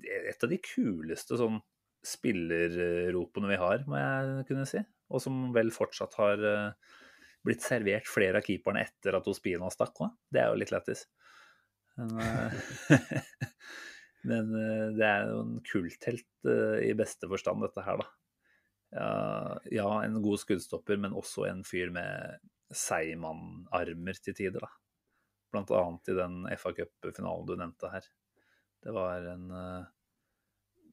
et av de kuleste sånn spillerropene vi har, må jeg kunne si. Og som vel fortsatt har blitt servert flere av keeperne etter at Ospina stakk òg. Det er jo litt lættis. Men, men det er jo en kulthelt i beste forstand, dette her, da. Ja, en god skuddstopper, men også en fyr med seigmannarmer til tider, da. Blant annet i den FA Cup-finalen du nevnte her. Det var en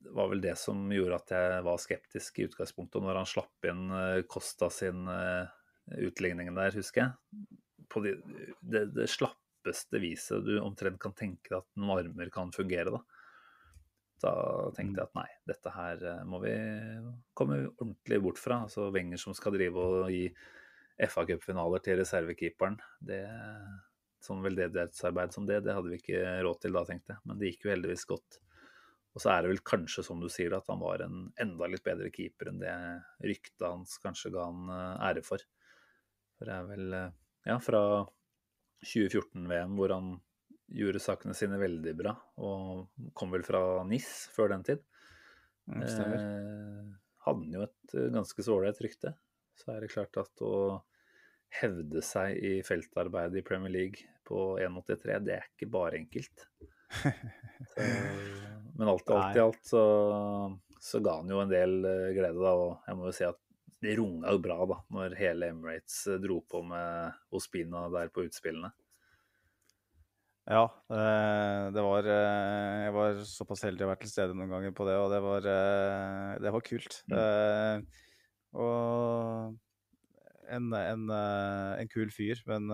Det var vel det som gjorde at jeg var skeptisk i utgangspunktet. Når han slapp inn Costa sin utligning der, husker jeg. På det, det, det slappeste viset du omtrent kan tenke deg at noen armer kan fungere, da. Da tenkte jeg at nei, dette her må vi komme ordentlig bort fra. Altså Wenger som skal drive og gi FA Cup-finaler til reservekeeperen. Det, sånn veldedighetsarbeid som det, det hadde vi ikke råd til da, tenkte jeg. Men det gikk jo heldigvis godt. Og så er det vel kanskje, som du sier, at han var en enda litt bedre keeper enn det ryktet hans kanskje ga han ære for. For det er vel, ja, fra 2014-VM hvor han gjorde sakene sine veldig bra, og kom vel fra NIS før den tid. Eh, hadde han jo et ganske så ålreit rykte. Så er det klart at å hevde seg i feltarbeidet i Premier League på 1,83, det er ikke bare enkelt. Så, men alt, alt i alt så, så, ga han jo en del glede, da. Og jeg må jo si at det runga jo bra da, når hele Emirates dro på med Ospina der på utspillene. Ja, det var Jeg var såpass heldig å være til stede noen ganger på det, og det var, det var kult. Mm. Og en, en, en, kul fyr, men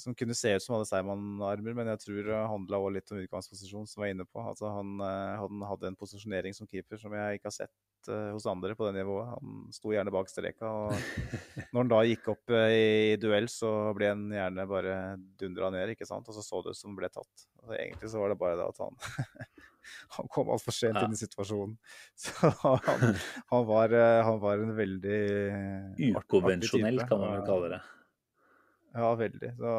som kunne se ut som hadde Seigmann-armer, men jeg tror det handla òg litt om utgangsposisjon, som jeg var inne på. Altså, han, han hadde en posisjonering som keeper som jeg ikke har sett hos andre på det nivået. Han sto gjerne bak streka. og Når han da gikk opp i duell, så ble han gjerne bare dundra ned, ikke sant? og så så det ut som han ble tatt. Altså, egentlig så var det bare det at han han kom altfor sent ja. inn i situasjonen. Så han, han, var, han var, en veldig Ukonvensjonell, kan man vel kalle det. Ja, veldig. Så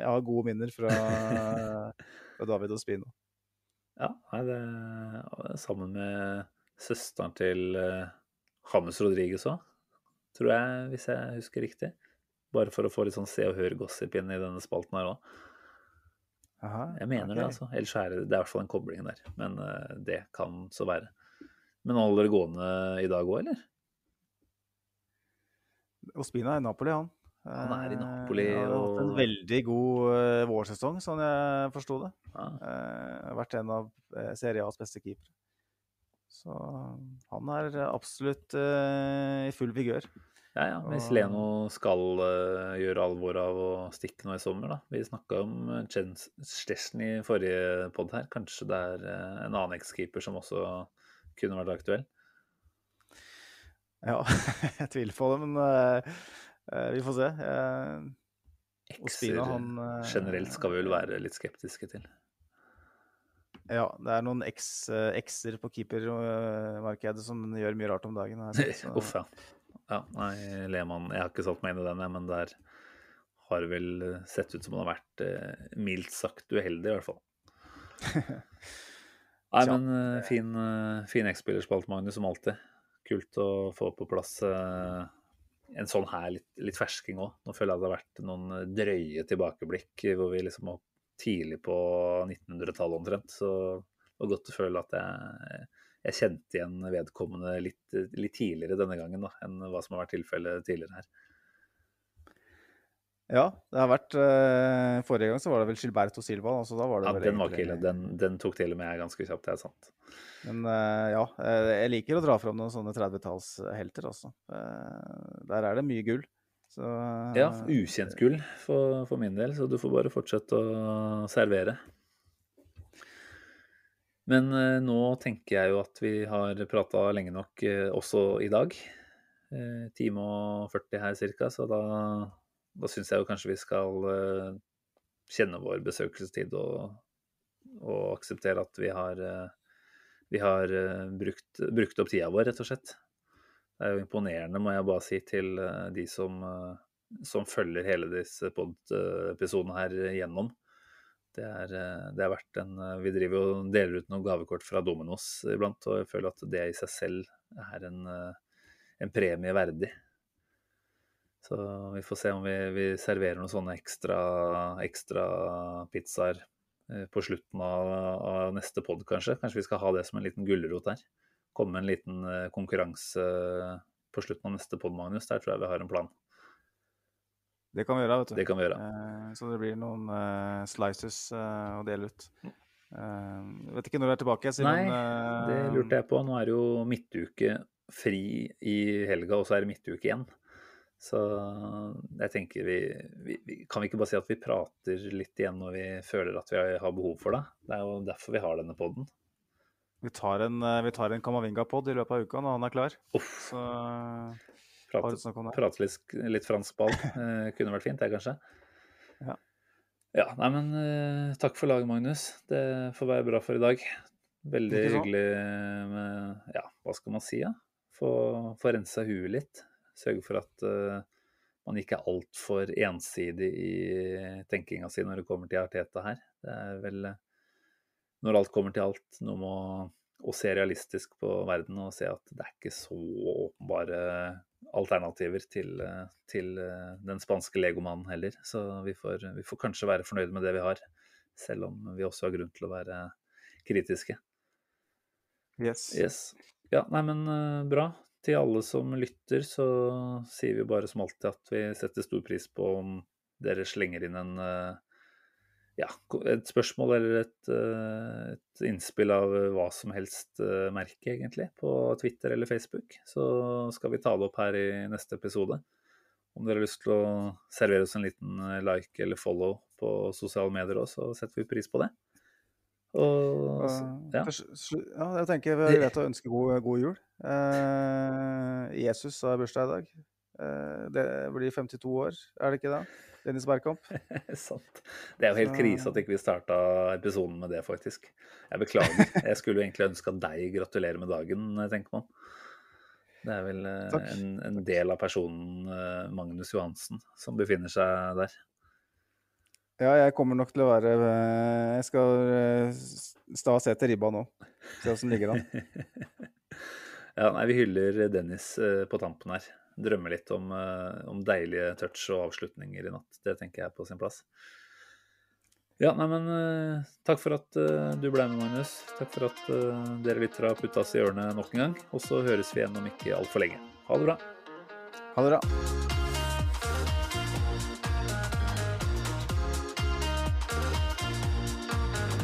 jeg har gode minner fra, fra David og Spino. Ja, det, sammen med søsteren til James Rodriguez òg, tror jeg, hvis jeg husker riktig. Bare for å få litt sånn se og hør-gossip inn i denne spalten her òg. Jeg mener okay. det, altså. Ellers er det, det er i hvert fall en kobling der. Men uh, det kan så være. Men holder det gående i dag òg, eller? Ospina er Napoli, han. Han er i Napoli og har hatt en veldig god uh, vårsesong, sånn jeg forsto det. Ja. Har vært en av Serie A's beste keepere. Så han er absolutt i full vigør. Ja, ja. Hvis Leno skal gjøre alvor av å stikke nå i sommer, da. Vi snakka om Stesny i forrige pod her. Kanskje det er en annen ekskeeper som også kunne vært aktuell? Ja, jeg tviler på det, men vi får se. Ekser generelt skal vi vel være litt skeptiske til. Ja, det er noen X-er på keepermarkedet som gjør mye rart om dagen. Uff, ja. Ja, nei, Lehmann Jeg har ikke satt meg inn i den, men der har vel sett ut som han har vært eh, mildt sagt uheldig, i hvert fall. nei, men eh, fin, eh, fin X-spillerspalte, Magnus, som alltid. Kult å få på plass eh, en sånn her litt, litt fersking òg. Nå føler jeg det har vært noen drøye tilbakeblikk hvor vi liksom var tidlig på 1900-tallet omtrent. Så det var godt å føle at jeg jeg kjente igjen vedkommende litt, litt, tidligere denne gangen da, enn hva som har vært tilfellet tidligere her. Ja, det har vært uh, Forrige gang så var det vel Gilberto Silva. Altså da var det ja, den var ikke ille. Den, den, tok til og med ganske kjapt, det er sant. Men uh, ja, eh, jeg liker å dra fram noen sånne 30-tallshelter, altså. Uh, der er det mye gull. Så, ja, ukjent gull for, for min del, så du får bare fortsette å servere. Men nå tenker jeg jo at vi har prata lenge nok også i dag. Time og 40 her cirka, så da, da syns jeg jo kanskje vi skal eh, kjenne vår besøkelsestid og, og akseptere at vi har, eh, vi har eh, brukt, brukt, opp tida vår, rett og slett. Det er jo imponerende, må jeg bare si, til de som, som følger hele disse pod-episodene her gjennom. Det er, det er verdt en Vi driver og deler ut noen gavekort fra Dominos iblant, og jeg føler at det i seg selv er en, en premie verdig. Så vi får se om vi, vi serverer noen sånne ekstra, ekstra pizzaer på slutten av, av neste pod, kanskje. Kanskje vi skal ha det som en liten gulrot her. Komme med en liten konkurranse på slutten av neste pod, Magnus. Der tror jeg vi har en plan. Det kan vi gjøre, vet du. Det kan vi gjøre. Eh, så det blir noen slices å dele ut. Jeg vet ikke når du er tilbake, Siden, Nei, det lurte jeg på. Nå er det jo midtuke fri i helga, og så er det midtuke igjen. Så jeg tenker vi, vi, vi, Kan vi ikke bare si at vi prater litt igjen når vi føler at vi har behov for det? Det er jo derfor vi har denne poden. Vi tar en, vi tar en Kamavinga-pod i løpet av uka når han er klar. Uff. Så Prate, prate litt, litt, fransk ball. Eh, kunne vært fint, det, kanskje. Ja. ja. Nei, men eh, takk for laget, Magnus. Det får være bra for i dag. Veldig hyggelig med Ja, hva skal man si, da? Ja? Få, få rensa huet litt. Sørge for at uh, man ikke er altfor ensidig i tenkinga si når det kommer til Arteta her. Det er vel, når alt kommer til alt, noe med å se realistisk på verden og se at det er ikke så åpenbare alternativer til, eh, til eh, den spanske legomannen heller. Så vi får, vi får, kanskje være fornøyd med det vi har, selv om vi også har grunn til å være kritiske. Yes. yes. Ja, nei, men eh, bra. Til alle som lytter, så sier vi bare som alltid at vi setter stor pris på om dere slenger inn en ja, et spørsmål eller et, eh, et, innspill av hva som helst eh, merke, egentlig, på Twitter eller Facebook, så skal vi ta det opp her i neste episode. Om dere har lyst til å servere oss en liten eh, like eller follow på sosiale medier òg, så setter vi pris på det. Og, ja. ja. jeg tenker vi vet å ønske god, god jul. Eh, Jesus har bursdag i dag. Eh, det blir 52 år, er det ikke det? Dennis Bergkamp. Sant. Det er jo helt krise at ikke vi ikke starta episoden med det, faktisk. Jeg beklager. Jeg skulle jo egentlig ønska deg gratulerer med dagen, tenker man. Det er vel eh, en, en, del av personen eh, Magnus Johansen som befinner seg der. Ja, jeg kommer nok til å være eh, Jeg skal sta og se til ribba nå. Se åssen ligger an. ja, nei, vi hyller Dennis på tampen her Drømmer litt om, eh, om, deilige touch og avslutninger i natt. Det tenker jeg er på sin plass. Ja, nei, men takk for at du ble med, Magnus. Takk for at dere lyttere har putta oss i ørene nok en gang. Og så høres vi igjen om ikke altfor lenge. Ha det bra. Ha det bra.